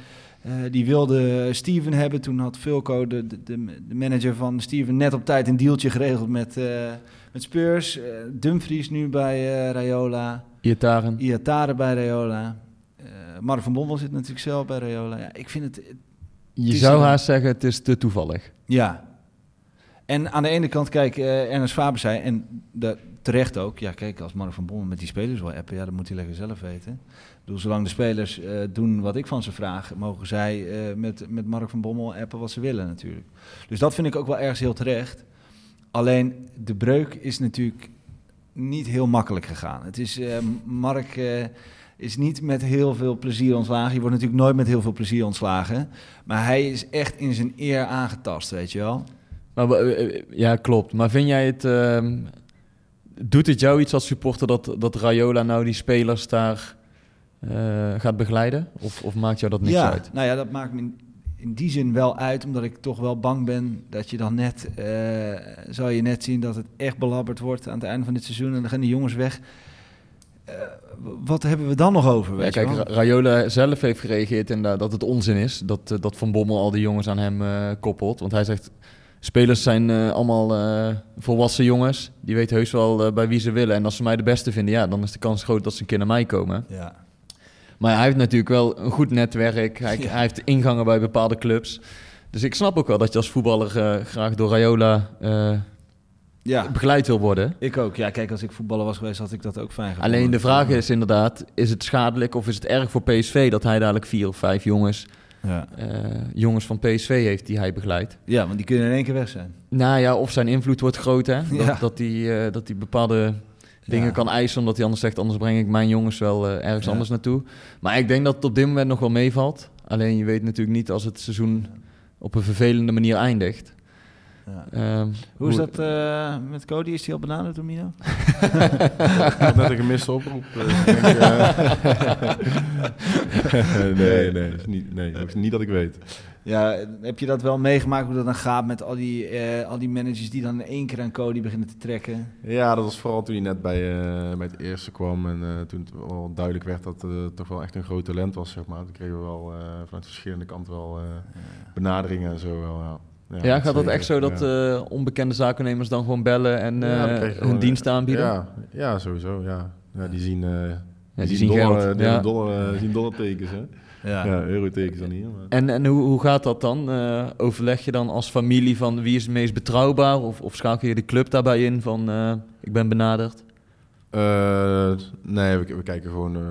Uh, die wilde Steven hebben. Toen had Fulco, de, de, de, manager van Steven, net op tijd een dealtje geregeld met, uh, met Spurs. Uh, Dumfries nu bij Rayola. Iataren. Iataren bij Rayola. Mark van Bommel zit natuurlijk zelf bij Rayola. Ja, ik vind het... het Je zou haast zeggen, het is te toevallig. Ja, en aan de ene kant, kijk, Ernest Faber zei, en de, terecht ook, ja, kijk, als Mark van Bommel met die spelers wil appen, ja, dat moet hij lekker zelf weten. Zolang de spelers uh, doen wat ik van ze vraag, mogen zij uh, met, met Mark van Bommel appen wat ze willen natuurlijk. Dus dat vind ik ook wel ergens heel terecht. Alleen, de breuk is natuurlijk niet heel makkelijk gegaan. Het is, Mark is niet met heel veel plezier ontslagen. Je wordt natuurlijk nooit met heel veel plezier ontslagen. Maar hij is echt in zijn eer aangetast, weet je wel. Eh, ja, klopt. Maar vind jij het... Doet het jou iets als supporter dat, dat Rayola nou die spelers daar uh, gaat begeleiden? Of, of maakt jou dat niks ja, uit? Nou ja, dat maakt me in, die zin wel uit, omdat ik toch wel bang ben dat je dan net... Uh, zou je net zien dat het echt belabberd wordt aan het einde van dit seizoen en dan gaan die jongens weg... Uh, wat hebben we dan nog over? Weet ja, kijk, Rayola zelf heeft gereageerd en dat het onzin is dat, dat Van Bommel al die jongens aan hem koppelt. Want hij zegt, spelers zijn uh, allemaal uh, volwassen jongens. Die weten heus wel uh, bij wie ze willen. En als ze mij de beste vinden, ja, dan is de kans groot dat ze een keer naar mij komen. Ja. Maar hij heeft natuurlijk wel een goed netwerk. Hij, ja. hij heeft ingangen bij bepaalde clubs. Dus ik snap ook wel dat je als voetballer eh, graag door Raiola eh, Ja, begeleid wil worden. ik ook. Ja, kijk, als ik voetballer was geweest, had ik dat ook fijn gevonden. Alleen de vraag is inderdaad, is het schadelijk of is het erg voor PSV dat hij dadelijk vier of vijf jongens, Ja. eh, jongens van PSV heeft die hij begeleidt? ja, want die kunnen in één keer weg zijn. Nou ja, of zijn invloed wordt groot, hè? Dat, Ja. dat, hij, eh, dat hij bepaalde dingen Ja. kan eisen, omdat hij anders zegt, anders breng ik mijn jongens wel eh, ergens Ja. anders naartoe. Maar ik denk dat het op dit moment nog wel meevalt. Alleen je weet natuurlijk niet als het seizoen op een vervelende manier eindigt. Ja. Ehm, Hoe is dat eh, met Cody? Is hij al benaderd door Mino? Ik <laughs> had net een gemiste oproep. dus ik denk, eh, <laughs> nee, nee, is niet, nee, dat is niet dat ik weet. Ja, heb je dat wel meegemaakt hoe dat dan gaat met al die, eh, al die managers die dan in één keer aan Cody beginnen te trekken? Ja, dat was vooral toen hij net bij, eh, bij het eerste kwam en eh, toen het wel duidelijk werd dat het toch wel echt een groot talent was, zeg maar. Toen kregen we wel eh, vanuit verschillende kanten wel eh, benaderingen en zo. Wel, ja. Ja, gaat dat zeker, echt zo dat ja. eh, onbekende zakennemers dan gewoon bellen en eh, je hun gewoon, dienst aanbieden? Ja, ja sowieso, ja. ja die zien, eh die die zien zien dollar, geld, die dollar, zien dollartekens, hè. Ja. Ja, eurotekens dan niet. Maar. En, en hoe, hoe gaat dat dan? Eh, overleg je dan als familie van wie is het meest betrouwbaar? Of, of schakel je de club daarbij in van eh, ik ben benaderd? Eh, nee, we, we kijken gewoon eh,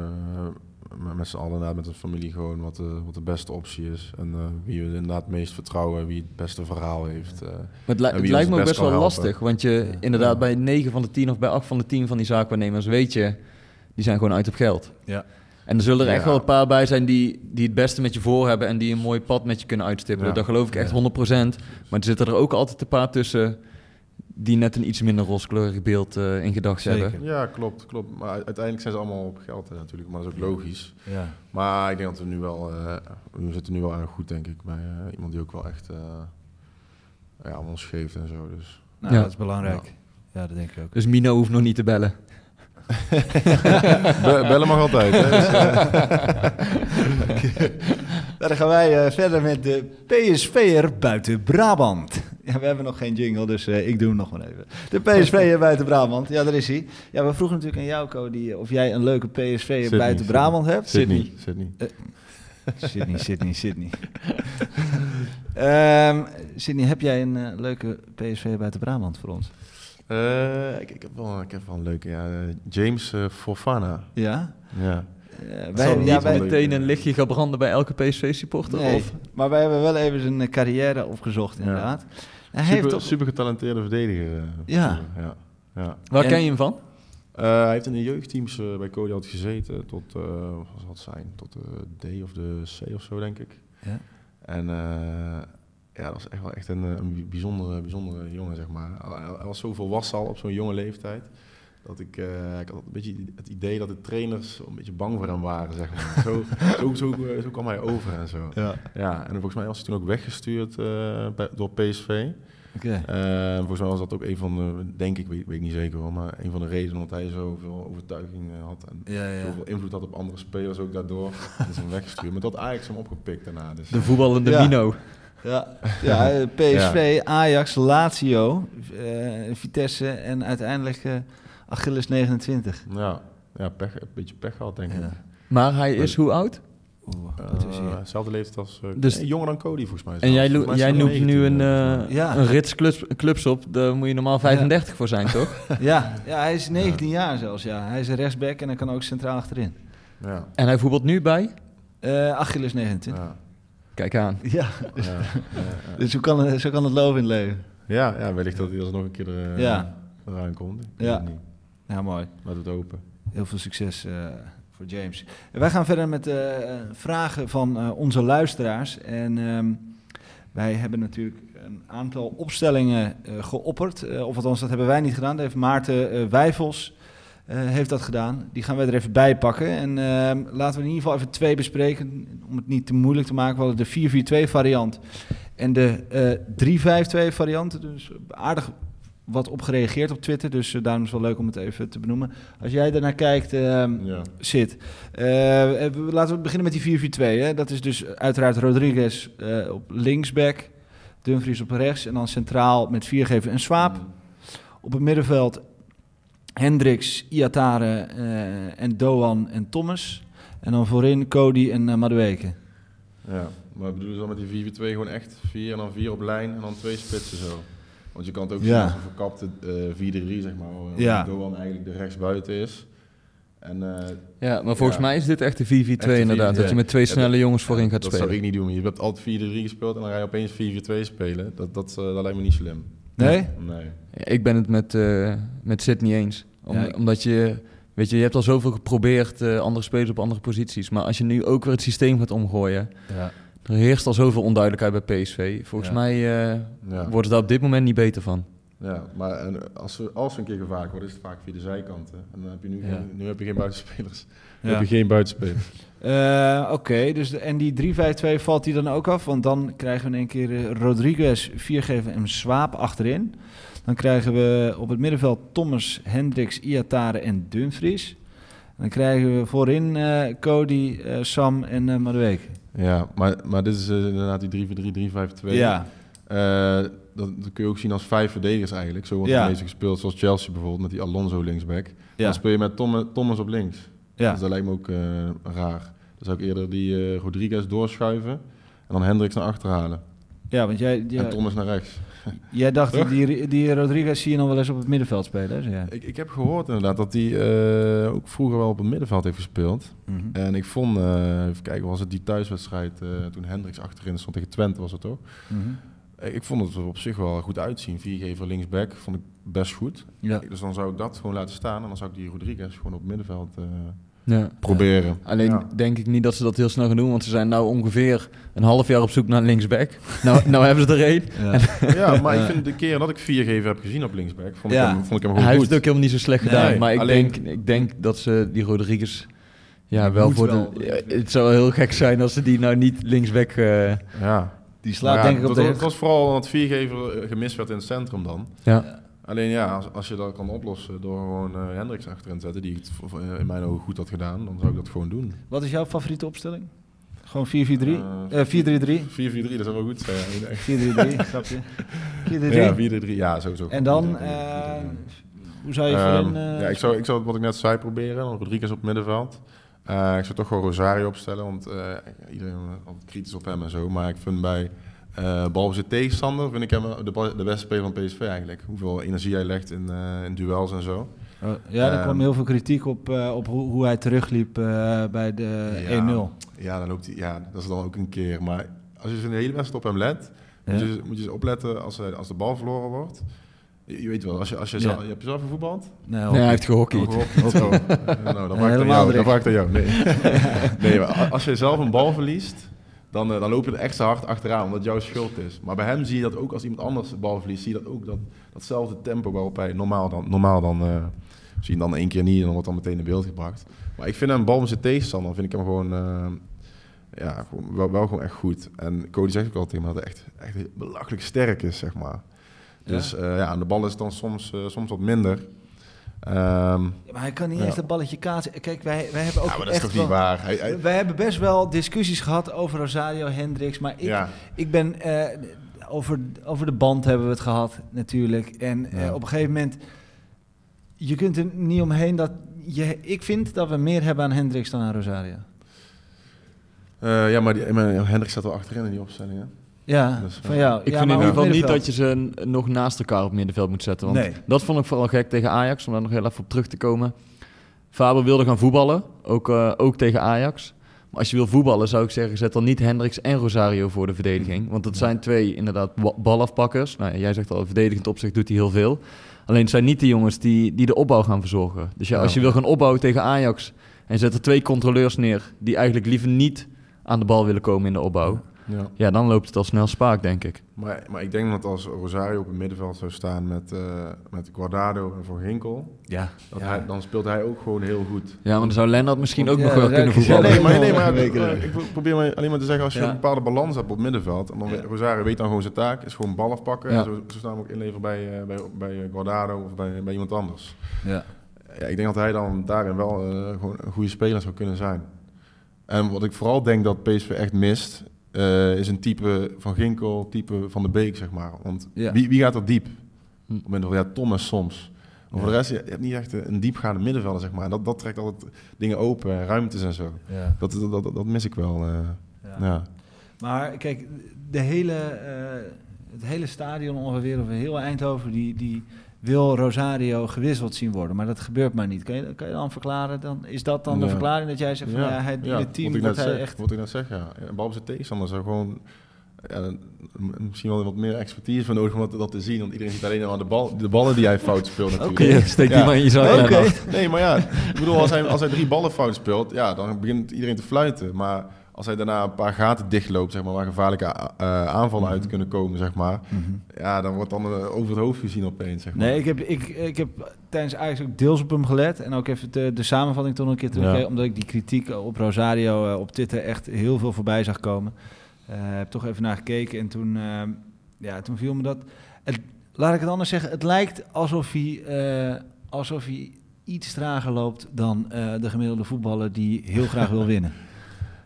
met- met z'n allen inderdaad met de familie gewoon wat de, wat de beste optie is. En eh, wie we inderdaad het meest vertrouwen, wie het beste verhaal heeft. Maar het, li- lijkt me best wel helpen. lastig. Want je inderdaad bij 9 van de 10 of bij 8 van de 10 van die zaakwaarnemers weet je, die zijn gewoon uit op geld. Ja. En er zullen er echt wel een paar bij zijn die, die het beste met je voor hebben en die een mooi pad met je kunnen uitstippelen. Dat geloof ik echt 100%. Maar er zitten er ook altijd een paar tussen die net een iets minder rooskleurig beeld eh, in gedachten hebben. Ja, klopt, klopt. Maar uiteindelijk zijn ze allemaal op geld hè, natuurlijk, maar dat is ook logisch. Ja. Maar ik denk dat we nu wel, eh, we zitten nu wel erg goed denk ik, bij eh, iemand die ook wel echt eh, ja, ons geeft en zo. Dus. Nou, Ja. dat is belangrijk. Ja. dat denk ik ook. Dus Mino hoeft nog niet te bellen. <laughs> Be- bellen mag altijd. Hè, dus, <laughs> dan gaan wij eh, verder met de PSV'er buiten Brabant. Ja, we hebben nog geen jingle, dus eh, ik doe hem nog maar even. De PSV'er buiten Brabant. Ja, daar is hij. Ja, we vroegen natuurlijk aan jou, Cody, of jij een leuke PSV'er Sydney, buiten. Brabant hebt. Sydney. Sydney. Sydney, Sydney, Sydney. <laughs> Ehm Sydney, heb jij een eh, leuke PSV buiten Brabant voor ons? Eh, ik, ik, heb wel, ik heb wel een leuke, ja, James Fofana. Ja? Ja. Wij, niet ja, wij. Meteen een lichtje gaan branden bij elke PSV-supporter? nee, Of? maar wij hebben wel even zijn carrière opgezocht, inderdaad. Hij heeft Super, toch... super getalenteerde verdediger. eh, Ja. ja. ja. Waar En- ken je hem van? Eh, hij heeft in de jeugdteams eh, bij Cody altijd gezeten tot, eh, wat zal het zijn, tot de D of de C of zo, denk ik. Ja. En eh, ja, dat was echt wel echt een, een bijzondere, bijzondere jongen, zeg maar. Hij, hij was zo volwassen al op zo'n jonge leeftijd. Dat ik, eh, ik had een beetje het idee dat de trainers een beetje bang voor hem waren, zeg maar. zo, <laughs> zo, zo, eh, zo kwam hij over en zo. Ja, Ja, en volgens mij was hij toen ook weggestuurd eh, bij, door PSV. oké. Eh, volgens mij was dat ook een van de, denk ik, weet, weet ik niet zeker hoor, maar een van de redenen dat hij zoveel overtuiging had en Ja, ja. zoveel invloed had op andere spelers ook daardoor. Dat <laughs> is hem weggestuurd. Maar dat Ajax hem opgepikt daarna. Dus. De voetballende Ja. Mino. Ja, ja <laughs> PSV, Ajax, Lazio, eh, Vitesse en uiteindelijk eh, Achilles 29. Ja, ja pech, een beetje pech gehad denk ik. Maar hij is hoe oud? Hij? Hetzelfde leeftijd als... eh, Dus- nee, jonger dan Cody volgens mij. En jij, mij jij noemt nu 19, een, Ja. een rits clubs, clubs op. Daar moet je normaal 35 voor zijn, toch? <laughs> Ja, ja, hij is 19 jaar zelfs. Ja. Hij is een rechtsback en hij kan ook centraal achterin. Ja, En hij voetbalt nu bij? Eh Achilles 29. ja, Kijk aan. <laughs> Ja, dus zo kan, het, zo kan het lopen in het leven. ja, ja, wellicht dat hij alsnog een keer er, eh, Ja. eraan komt. Ik Ja. niet. Ja, mooi. Laat het open. Heel veel succes eh, voor James. Wij gaan verder met de vragen van eh, onze luisteraars. En ehm, wij hebben natuurlijk een aantal opstellingen geopperd. Of althans, dat hebben wij niet gedaan. Dat heeft Maarten Wijfels heeft dat gedaan. Die gaan wij er even bij pakken. En ehm, laten we in ieder geval even twee bespreken. Om het niet te moeilijk te maken. We de 4-4-2 variant en de eh 3-5-2 variant. Dus aardig wat op gereageerd op Twitter. Dus eh, daarom is het wel leuk om het even te benoemen. Als jij daarnaar kijkt, ehm, Ja. zit. Eh, eh, laten we beginnen met die 4-4-2. Hè. Dat is dus uiteraard Rodriguez op linksback, Dumfries op rechts en dan centraal met Viergever en Swaap. Op het middenveld Hendricks, Iatare en Doan en Thomas. En dan voorin Cody en uh, Madueke. Ja, maar bedoelen ze dan met die 4-4-2 gewoon echt 4 en dan 4 op lijn en dan twee spitsen zo? Want je kan het ook zien als een verkapte eh 4-3, zeg maar, waar Ja. Doan eigenlijk de rechtsbuiten is. En, eh, Ja, maar volgens Ja. mij is dit echt de 4-4-2 Echt de inderdaad. 4-4-2. Dat je met twee snelle dat- jongens voorin ja, gaat dat spelen. zou ik niet doen. Je hebt altijd 4-3 gespeeld en dan ga je opeens 4-4-2 spelen. Dat, dat, eh, dat lijkt me niet slim. Nee? Nee. Ja, ik ben het met, eh met Sid niet eens. Om- Ja, ik- Omdat je, weet je, je hebt al zoveel geprobeerd, eh, andere spelers op andere posities. Maar als je nu ook weer het systeem gaat omgooien, Ja. Er heerst al zoveel onduidelijkheid bij PSV. Volgens Ja. mij eh Ja. wordt het daar op dit moment niet beter van. Ja, maar en als, ze, als ze een keer gevaarlijk worden, is het vaak via de zijkanten. En dan heb je nu, Ja. geen, nu heb je geen buitenspelers. Nu Ja. heb je geen buitenspelers. Eh, Oké, dus de- en die 3-5-2 valt die dan ook af? Want dan krijgen we in één keer eh, Rodriguez, Viergever en Swaap achterin. Dan krijgen we op het middenveld Thomas, Hendricks, Iatare en Dumfries. En dan krijgen we voorin eh, Cody, eh, Sam en eh Madueke. Ja, maar, maar dit is eh, inderdaad die 3-4-3, 3-5-2. Ja, Eh, dat, dat kun je ook zien als vijf verdedigers eigenlijk. Zo wordt Ja. het meestal gespeeld, zoals Chelsea bijvoorbeeld, met die Alonso linksback. ja, Dan speel je met Tom, Thomas op links. ja. Dus dat lijkt me ook eh, raar. Dan zou ik eerder die Rodriguez doorschuiven en dan Hendricks naar achter halen. ja want jij, ja, En Thomas naar rechts. Jij dacht, Toch? die, die Rodriguez zie je nog wel eens op het middenveld spelen, hè? jij. Ik, ik heb gehoord inderdaad dat hij eh, ook vroeger wel op het middenveld heeft gespeeld. Mhm. En ik vond, eh, even kijken, was het die thuiswedstrijd eh, toen Hendricks achterin stond tegen Twente was het toch? Mhm. Ik vond het er op zich wel goed uitzien. Viergever linksback vond ik best goed. Ja. Dus dan zou ik dat gewoon laten staan en dan zou ik die Rodriguez gewoon op het middenveld Ja. proberen. Alleen Ja. denk ik niet dat ze dat heel snel gaan doen, want ze zijn nou ongeveer een half jaar op zoek naar linksback. <laughs> nou, nou hebben ze er één. Ja. Ja, maar ik vind de keer dat ik viergever heb gezien op linksback, vond, Ja. ik, hem, vond ik hem Hij gewoon heeft goed. het ook helemaal niet zo slecht Nee, gedaan. maar ik, alleen- denk, ik denk dat ze die Rodriguez... Ja, wel moet voor wel. de... ja, het zou heel gek zijn als ze die nou niet linksback... eh Ja. Die slaat denk ik op dat, de... dat was vooral omdat viergever eh, gemist werd in het centrum dan. ja. Alleen ja, als, als je dat kan oplossen door gewoon eh Hendricks achterin te zetten, die het in mijn ogen goed had gedaan, dan zou ik dat gewoon doen. Wat is jouw favoriete opstelling? Gewoon 4-4-3? Eh, Eh 4-3-3? 4-4-3, dat zou wel goed zijn. Ja, echt. 4-3-3, snap je? 4-3-3. Ja, 4-3, ja, sowieso. En dan, 4-3-3, eh, 4-3-3. hoe zou je eh, ja, ik zou, ik zou wat ik net zei proberen. Rodriguez op het middenveld. Eh, ik zou toch gewoon Rosario opstellen, want eh, iedereen is altijd kritisch op hem en zo. Maar ik vind bij eh balbezit tegenstander, vind ik hem de, de beste speler van PSV eigenlijk. Hoeveel energie hij legt in, eh, in duels en zo. oh, ja, er ehm, kwam heel veel kritiek op, eh, op hoe, hoe hij terugliep eh, bij de Ja. 1-0. Ja, dan loopt hij, ja, dat is dan ook een keer. Maar als je zo'n hele wedstrijd op hem let, Ja. moet, je, moet je eens opletten als, hij- als de bal verloren wordt. Je, je weet wel, als je, als je, Ja. zelf, je hebt zelf gevoetbald? Nee, Nee, hij heeft Oh, gehockeyd. gehockeyd. Oh, <laughs> nou, dan vraag ik aan jou. Dan vraag ik aan jou. Nee. <laughs> nee, maar als je zelf een bal verliest, dan, eh, dan loop je er extra hard achteraan, omdat het jouw schuld is. Maar bij hem zie je dat ook als iemand anders de bal verliest, zie je dat ook dat, datzelfde tempo waarop hij normaal dan, normaal dan hem dan één keer niet en dan wordt dan meteen in beeld gebracht. Maar ik vind hem bal met zijn tegenstander, vind ik hem gewoon, eh, ja, gewoon wel, wel gewoon echt goed. En Cody zegt ook altijd tegen me dat hij echt, echt belachelijk sterk is, zeg maar. Dus ja, ja aan de bal is het dan soms, soms wat minder. Ja, maar hij kan niet Ja. eens dat balletje kaatsen. Kijk, wij, wij hebben ook ja, maar dat is toch niet wel- waar? Hij, hij- Wij hebben best wel discussies gehad over Rosario Hendricks, maar ik, ja. ik ben eh, over, over de band hebben we het gehad natuurlijk. En eh, op een gegeven moment, je kunt er niet omheen dat je, ik vind dat we meer hebben aan Hendricks dan aan Rosario. Eh, ja, maar, die, maar Hendrik staat wel achterin in die opstelling. Hè? Ja, Dus, van eh, jou. Ik ja, vind in ieder geval niet dat je ze nog naast elkaar op het middenveld moet zetten. Want Nee. dat vond ik vooral gek tegen Ajax, om daar nog heel even op terug te komen. Faber wilde gaan voetballen, ook, eh, ook tegen Ajax. Maar als je wil voetballen, zou ik zeggen, zet dan niet Hendricks en Rosario voor de verdediging. Want dat zijn twee inderdaad ba- balafpakkers. Nou, jij zegt al, verdedigend opzicht doet hij heel veel. Alleen het zijn niet de jongens die, die de opbouw gaan verzorgen. Dus ja, Ja. als je wil gaan opbouwen tegen Ajax en zet er twee controleurs neer die eigenlijk liever niet aan de bal willen komen in de opbouw. Ja. Ja, dan loopt het al snel spaak, denk ik. Maar, maar ik denk dat als Rosario op het middenveld zou staan met, eh met Guardado en Van Ginkel, Ja, dat ja. hij, dan speelt hij ook gewoon heel goed. Ja, maar dan zou Lennart misschien ook Ja, nog wel kunnen voetballen. nee, maar, nee, maar ik probeer maar alleen maar te zeggen, als je Ja. een bepaalde balans hebt op het middenveld, en dan Rosario weet dan gewoon zijn taak, is gewoon bal afpakken Ja. en zo, zo staan we ook inleveren bij, eh, bij, bij Guardado of bij, bij iemand anders. Ja. Ja, ik denk dat hij dan daarin wel eh, gewoon een goede speler zou kunnen zijn. En wat ik vooral denk dat PSV echt mist, eh, is een type van Ginkel, type van de Beek, zeg maar. Want Ja. wie, wie gaat er diep? Hm. Op het moment van, ja, Thomas soms. Maar voor de rest, je hebt niet echt een diepgaande middenvelder, zeg maar. En Dat, dat trekt altijd dingen open, ruimtes en zo. Ja. Dat, dat, dat, dat mis ik wel. eh. Ja. ja. Maar kijk, de hele, eh, het hele stadion ongeveer, of heel Eindhoven, die, die wil Rosario gewisseld zien worden. Maar dat gebeurt maar niet. Kan je, kan je dan verklaren? Dan, is dat dan de Ja. verklaring dat jij zegt van ja, hij, in het team wat net hij zeg, echt... Wat ik net zeg, ja. Ja, Behalve zijn tegenstander zou gewoon... Ja, misschien wel wat meer expertise voor nodig om dat, dat te zien. Want iedereen ziet alleen maar de, bal, de ballen die hij fout speelt natuurlijk. Oké, steek die Ja. maar in je zak. Oké. Lennart. Nee, maar ja, ik bedoel, als hij, als hij drie ballen fout speelt, ja, dan begint iedereen te fluiten. Maar als hij daarna een paar gaten dichtloopt, zeg maar, waar gevaarlijke eh, aanvallen uit kunnen komen, zeg maar, ja, dan wordt dan eh, over het hoofd gezien opeens, zeg maar. Nee, ik heb, ik, ik heb tijdens ook deels op hem gelet. En ook even de, de samenvatting toen een keer terug. Ja. Omdat ik die kritiek op Rosario eh, op Twitter echt heel veel voorbij zag komen. Heb toch even naar gekeken. En toen, ja, toen viel me dat... Het, laat ik het anders zeggen. Het lijkt alsof hij, alsof hij iets trager loopt dan de gemiddelde voetballer die heel graag wil winnen. <laughs>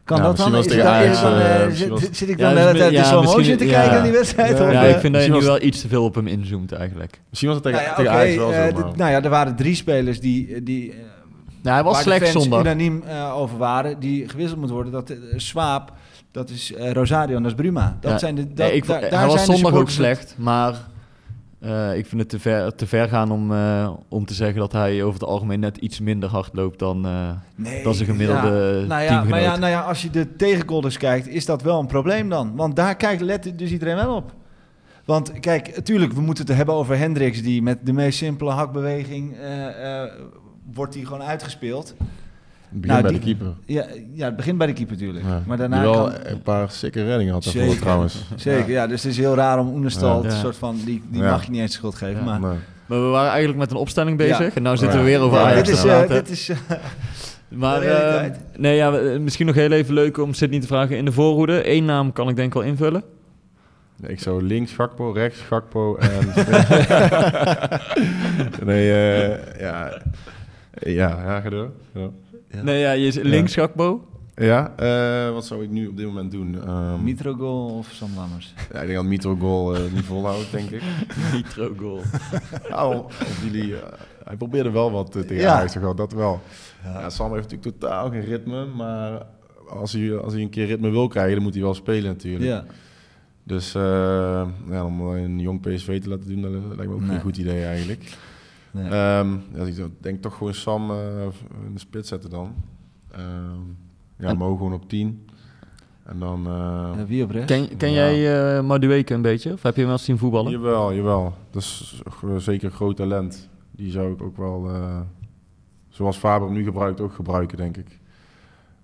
Kan Ja, dat dan? was tegen dan, eh, eh, zit, was- zit ik Ja, dan de dus hele tijd in ja, slow misschien- motion te ja. kijken naar die wedstrijd? Ja, of, Ja, eh, ik vind dat je nu was- wel iets te veel op hem inzoomt eigenlijk. Misschien was het tegen, Nou ja, tegen Ajax wel eh, zo, maar... nou ja, er waren drie spelers die, die eh, Nou, hij was de slecht zondag. unaniem eh, over waren, die gewisseld moet worden. Dat eh, Swaap, dat is eh, Rosario en dat is Bruma. Dat Ja. zijn de, dat, Nee, ik, daar- hij was zijn de zondag ook slecht, maar eh, ik vind het te ver, te ver gaan om, eh, om te zeggen dat hij over het algemeen net iets minder hard loopt dan, eh Nee, dan zijn gemiddelde ja. Nou ja, teamgenoot. maar ja, nou ja, als je de tegengolders kijkt, is dat wel een probleem dan. Want daar kijkt let dus iedereen wel op. Want kijk, natuurlijk, we moeten het hebben over Hendricks... die met de meest simpele hakbeweging... wordt die gewoon uitgespeeld. Het begint Nou, bij die- de keeper. Ja, ja, het begint bij de keeper natuurlijk. Ja. Maar daarna Die wel kan... een paar sikke reddingen had daarvoor trouwens. <laughs> Zeker, ja. dus het is heel raar om Oenerstal, Ja. een soort van, die, die Ja. mag je niet eens schuld geven. Ja. Maar, Nee. Maar we waren eigenlijk met een opstelling bezig Ja. en nu zitten Ja. we weer over Ja, Ajax dit is, te eh, praten. dit is eh, <laughs> Maar de eh, realiteit. nee, ja, eh, misschien nog heel even leuk om Sidney te vragen. In de voorhoede, één naam kan ik denk ik wel invullen. Nee, Ik zou links Gakpo, rechts Gakpo en... <laughs> nee, eh, ja... Ja, ja, ga door. Ga door. Nee, ja, je is links Gakpo. Ja, eh, wat zou ik nu op dit moment doen? Ehm, Mitrogoal of Sam Lammers? ja, ik denk dat Mitro goal eh, niet volhoudt, denk ik. <laughs> Nitro goal. <laughs> Nou, of jullie, eh, hij probeerde wel wat tegen Ja. Ajax te gaan, dat wel. Ja. Sam heeft natuurlijk totaal geen ritme, maar als hij, als hij een keer ritme wil krijgen, dan moet hij wel spelen natuurlijk. Ja. Dus eh, ja, om een jong PSV te laten doen, dat lijkt me ook Nee. geen goed idee eigenlijk. Nee. Ehm, ja, ik denk toch gewoon Sam eh, in de spits zetten dan. Ehm ja, En- Mo gewoon op 10. En dan... eh, Ja, wie op rechts? Ken, ken Ja. jij Madueke een beetje? Of heb je hem wel eens zien voetballen? Jawel, jawel. Dat is zeker een groot talent. Die zou ik ook wel, eh, zoals Faber hem nu gebruikt, ook gebruiken, denk ik.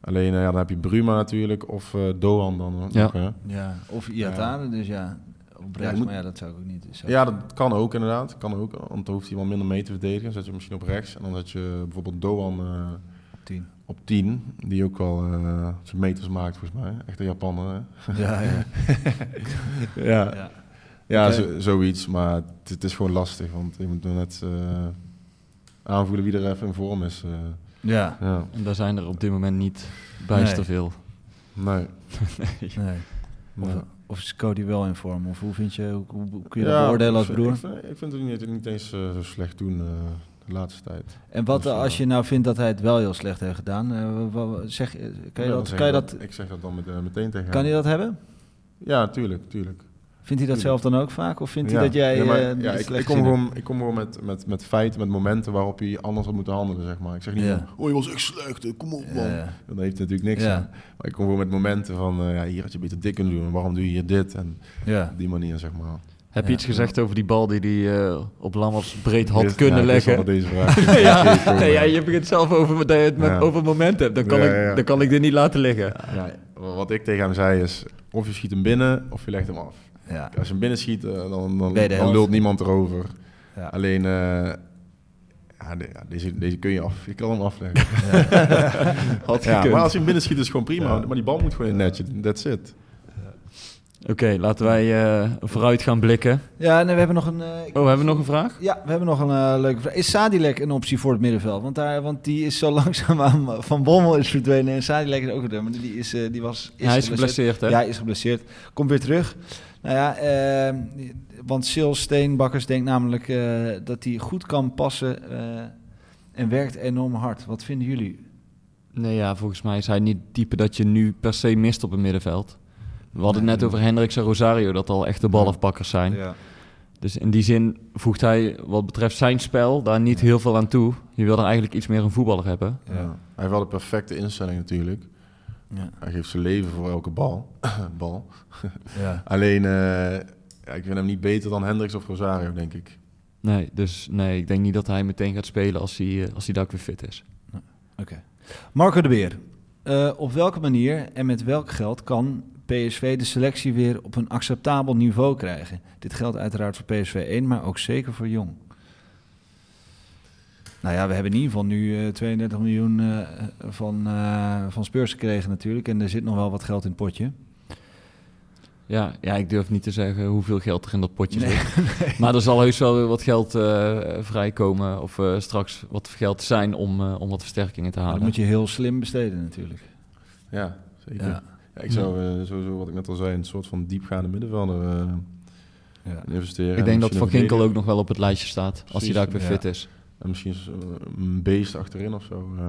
Alleen, ja, dan heb je Bruma natuurlijk, of eh Doan dan. nog, Ja. hè. Ja, of Iatane, dus ja. Op rechts, je moet- maar ja, dat zou ik ook niet. Zo. Ja, dat kan ook inderdaad. Kan ook, want dan hoeft hij wel minder mee te verdedigen. Zet je hem misschien op rechts. En dan zet je bijvoorbeeld Doan eh, Op tien. op 10. Die ook wel eh, zijn meters maakt, volgens mij. Echt een Japaner, hè? Ja, ja. <laughs> Ja, ja. ja zo- zoiets. Maar het, het is gewoon lastig, want je moet nog net eh, aanvoelen wie er even in vorm is. eh. ja. ja, En daar zijn er op dit moment niet bijster Nee. veel. <laughs> nee. Nee. Nee. of is Cody wel in vorm? Of hoe vind je, hoe, kun je Ja, dat beoordelen als broer? Ik vind, ik vind het niet, niet eens eh, zo slecht doen eh, de laatste tijd. En wat Dus, eh, als je nou vindt dat hij het wel heel slecht heeft gedaan? zeg, kan je Ja, dat, kan je ik dat, Ik zeg dat dan met, meteen tegen kan hij dat hebben? Ja, tuurlijk, tuurlijk. Vindt hij dat zelf dan ook vaak? Of vindt Ja. hij dat jij Ja, maar, eh, ja, het ik, kom gewoon, ik kom gewoon met, met, met feiten, met momenten waarop hij anders had moeten handelen, zeg maar. Ik zeg niet Ja. van, oh, je was echt slecht, kom op, man. Dan heeft hij natuurlijk niks Ja. aan. Maar ik kom gewoon met momenten van, eh, ja, hier had je beter dit kunnen doen. En waarom doe je hier dit? En Ja. op die manier, zeg maar. Heb je Ja. iets gezegd over die bal die hij eh, op Lammers breed had kunnen ja, leggen? deze vraag <laughs> ja, nee, ja, je begint zelf over dat je het met, Ja. over moment hebt. Dan kan, Ja, ik, ja. dan kan ik dit niet laten liggen. Ja, wat ik tegen hem zei is, of je schiet hem binnen, of je legt hem af. Ja. Als je hem binnen schiet, eh, dan, dan, lult niemand erover. Ja. Alleen, eh, ja, de- ja, deze, deze kun je af. Je kan hem afleggen. <laughs> Had Ja, gekund. maar als je hem binnen schiet, is het gewoon prima. Maar die bal moet gewoon in het netje. That's it. Oké, laten wij eh, vooruit gaan blikken. Ja, nee, we hebben nog een... eh, ik- Oh, hebben we nog een vraag? Ja, we hebben nog een leuke vraag. Is Sadilek een optie voor het middenveld? Want, daar, want die is zo <laughs> langzaam aan... Van Bommel is verdwenen en Sadilek is ook er. Maar die, is, die was... Ja, hij is geblesseerd, hè? Ja, hij is geblesseerd. Komt weer terug. Nou ja, eh, want Sil Steenbakkers denkt namelijk eh, dat hij goed kan passen eh, en werkt enorm hard. Wat vinden jullie? Nee, ja, volgens mij is hij niet het type dat je nu per se mist op het middenveld. We hadden het net over Hendricks en Rosario, dat al echte balafpakkers zijn. Ja. Dus in die zin voegt hij wat betreft zijn spel daar niet heel veel aan toe. Je wil er eigenlijk iets meer een voetballer hebben. Ja. Hij heeft wel de perfecte instelling natuurlijk. Ja. Hij geeft zijn leven voor elke bal. <coughs> bal. <laughs> Ja. Alleen, eh, ja, ik vind hem niet beter dan Hendricks of Rosario, denk ik. Nee, dus nee, ik denk niet dat hij meteen gaat spelen als hij, eh, als hij daar weer fit is. Marco de Beer, eh, op welke manier en met welk geld kan PSV de selectie weer op een acceptabel niveau krijgen? Dit geldt uiteraard voor PSV 1, maar ook zeker voor Jong. Nou ja, we hebben in ieder geval nu eh, 32 miljoen eh, van, eh, van Spurs gekregen natuurlijk. En er zit nog wel wat geld in het potje. Ja, ja, ik durf niet te zeggen hoeveel geld er in dat potje zit. <laughs> Maar er zal heus wel weer wat geld eh, vrijkomen of eh, straks wat geld zijn om, eh, om wat versterkingen te Maar halen. dat moet je heel slim besteden natuurlijk. Ja, zeker. Ja. Ja. ik zou eh, sowieso, wat ik net al zei, een soort van diepgaande middenvelder eh, Ja. investeren. Ik denk dat Van Ginkel ook nog wel op het lijstje staat, als hij daar ook weer ja. fit is. En misschien zo- een beest achterin of zo. eh.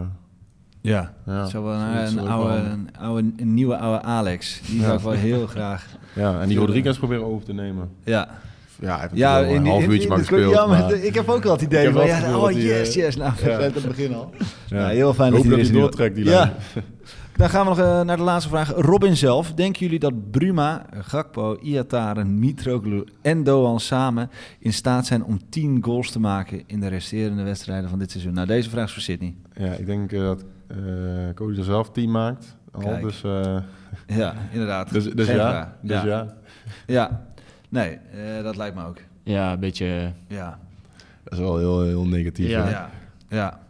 Ja, ja, Zo wel een, oude, wel- een, oude, een nieuwe oude Alex. Die Ja. zou ik wel heel graag. Ja, en die Rodriguez proberen over te nemen. Ja, Ja, hij heeft ja wel een half uurtje maar gespeeld. Ja, maar maar- ik heb ook wel het idee van, ja, oh yes, eh, yes. Nou, ja. uit het begin al. Ja. Ja, heel fijn dat hij er doortrekt, die Ja. lijn. <laughs> Dan gaan we nog eh, naar de laatste vraag. Robin zelf, denken jullie dat Bruma, Gakpo, Iataren, Mitroglou en Doan samen in staat zijn om 10 goals te maken in de resterende wedstrijden van dit seizoen? Nou, deze vraag is voor Sydney. Ja, ik denk eh, dat eh Cody er zelf team maakt. Al, Kijk. dus, eh, <laughs> Ja, inderdaad. dus, dus Geen ja. vraag. Dus ja. ja. Ja. Nee, eh, dat lijkt me ook. Ja, een beetje... Ja. Dat is wel heel, heel negatief. Ja. hè? Ja. Ja.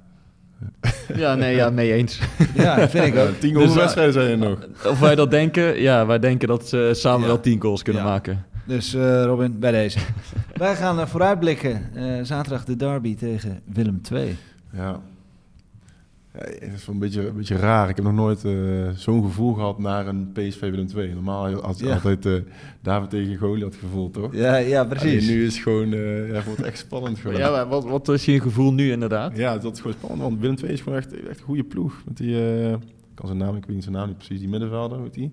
Ja, nee, ja, mee eens. Ja, dat vind ik ook. Tien Dus, goals eh, wedstrijden zijn er nog. Of wij dat denken? Ja, wij denken dat ze samen Ja. wel 10 goals kunnen Ja. maken. Dus eh, Robin, bij deze. Wij gaan eh, vooruitblikken. Eh, zaterdag de derby tegen Willem II. Ja. Ja. Het is wel een beetje, een beetje raar. Ik heb nog nooit eh, zo'n gevoel gehad naar een PSV Willem 2. Normaal had je Ja. altijd eh David tegen Goliath gevoel, toch? Ja, ja Alleen nu is het gewoon, eh ja, het wordt echt spannend geworden. Ja, maar wat, wat is je gevoel nu inderdaad? Ja, dat is gewoon spannend, want Willem II is gewoon echt, echt een goede ploeg. Met die, eh, ik kan zijn naam, ik weet niet zijn naam niet precies, die middenvelder, heet die?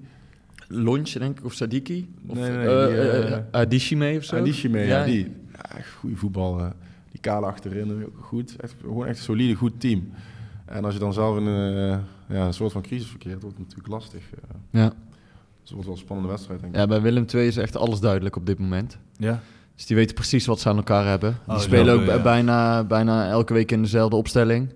Lunch, denk ik, of Sadiki? Of, Nee, nee, die, Adishime of zo? Adishime, ja, Ja. die. Ja, goede voetbal. die kale achterin, ook goed. Echt, gewoon echt een solide, goed team. En als je dan zelf in een, eh, ja, een soort van crisis verkeert, wordt het natuurlijk lastig. eh. Ja. dus het wordt wel een spannende wedstrijd, denk ik. ja, bij Willem II is echt alles duidelijk op dit moment. Ja. Dus die weten precies wat ze aan elkaar hebben. Die Oh, spelen zo, ook ja. bijna, bijna elke week in dezelfde opstelling.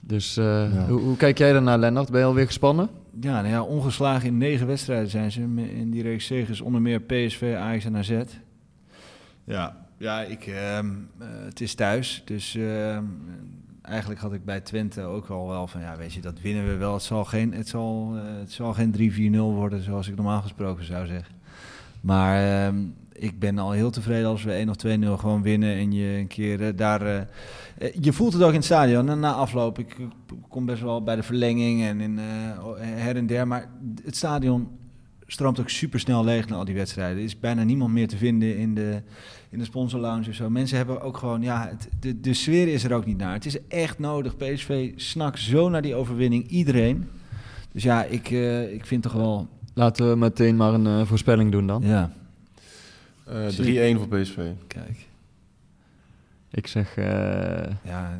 Dus eh, Ja. hoe, hoe kijk jij daarnaar, Lennart? Ben je alweer gespannen? Ja, nou ja, ongeslagen in negen wedstrijden zijn ze. In die reeks zegens onder meer PSV, Ajax en AZ. Ja, ja ik, ehm, eh, het is thuis. Dus ehm, eigenlijk had ik bij Twente ook al wel van... Ja, weet je, dat winnen we wel. Het zal geen, het zal, eh, het zal geen 3-4-0 worden zoals ik normaal gesproken zou zeggen. Maar ehm, ik ben al heel tevreden als we 1 of 2-0 gewoon winnen... en je een keer eh, daar... eh, je voelt het ook in het stadion. En na afloop, ik kom best wel bij de verlenging en in, her en der. Maar het stadion stroomt ook super snel leeg na al die wedstrijden. Er is bijna niemand meer te vinden in de, in de sponsorlounge of zo. Mensen hebben ook gewoon, ja, het, de, de sfeer is er ook niet naar. Het is echt nodig. PSV snakt zo naar die overwinning. Iedereen. Dus ja, ik, eh, ik vind toch wel, Laten we meteen maar een eh, voorspelling doen dan. ja, Eh, 3-1 voor PSV. kijk. Ik zeg eh, 1-1. Ja,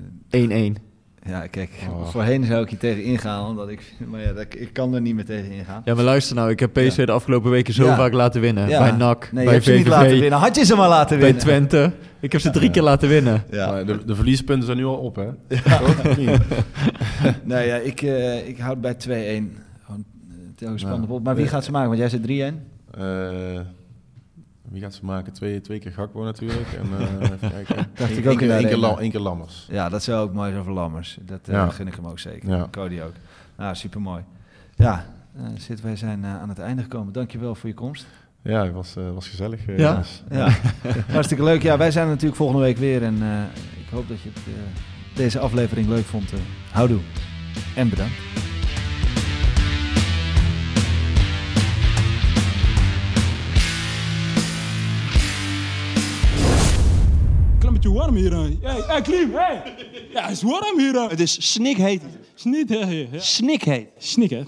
ja kijk. Oh. Voorheen zou ik hier tegen ingaan, omdat ik, maar ja, dat, ik kan er niet meer tegen ingaan. Ja, maar luister nou. Ik heb PSV Ja. de afgelopen weken zo Ja. vaak laten winnen. Ja. Bij NAC, Nee, je bij hebt ze niet laten winnen. Had je ze maar laten bij winnen. Twente. Ik heb ze drie keer laten winnen. Ja. Maar de, de verliespunten zijn nu al op, hè? Niet? <laughs> Nee, ja, ik, eh, ik houd bij 2-1. Gewoon uh, telkens spannend Ja. op. Maar wie Ja. gaat ze maken? Want jij zegt 3-1. Eh, wie gaat ze maken? Twee, twee keer Gakpo natuurlijk. En, eh <laughs> even kijken. Dacht Eén- ik ook één keer- keer, la- Lammers. Ja, dat zou ook mooi zijn voor Lammers. Dat Ja. gun ik hem ook zeker. Ja. Cody ook. Nou, super mooi. Ja, eh zit, wij zijn aan het einde gekomen. Dankjewel voor je komst. Ja, het was, was gezellig. Ja. Ja, <laughs> hartstikke leuk. Ja, wij zijn er natuurlijk volgende week weer. En ik hoop dat je het, deze aflevering leuk vond. Uh, houdoe en bedankt. Warm hier. Hey, hey, Klim, hey! Ja, het is warm hier. Het is snikheet. Snik, hè? Ja. Snikheet. Snik, hè?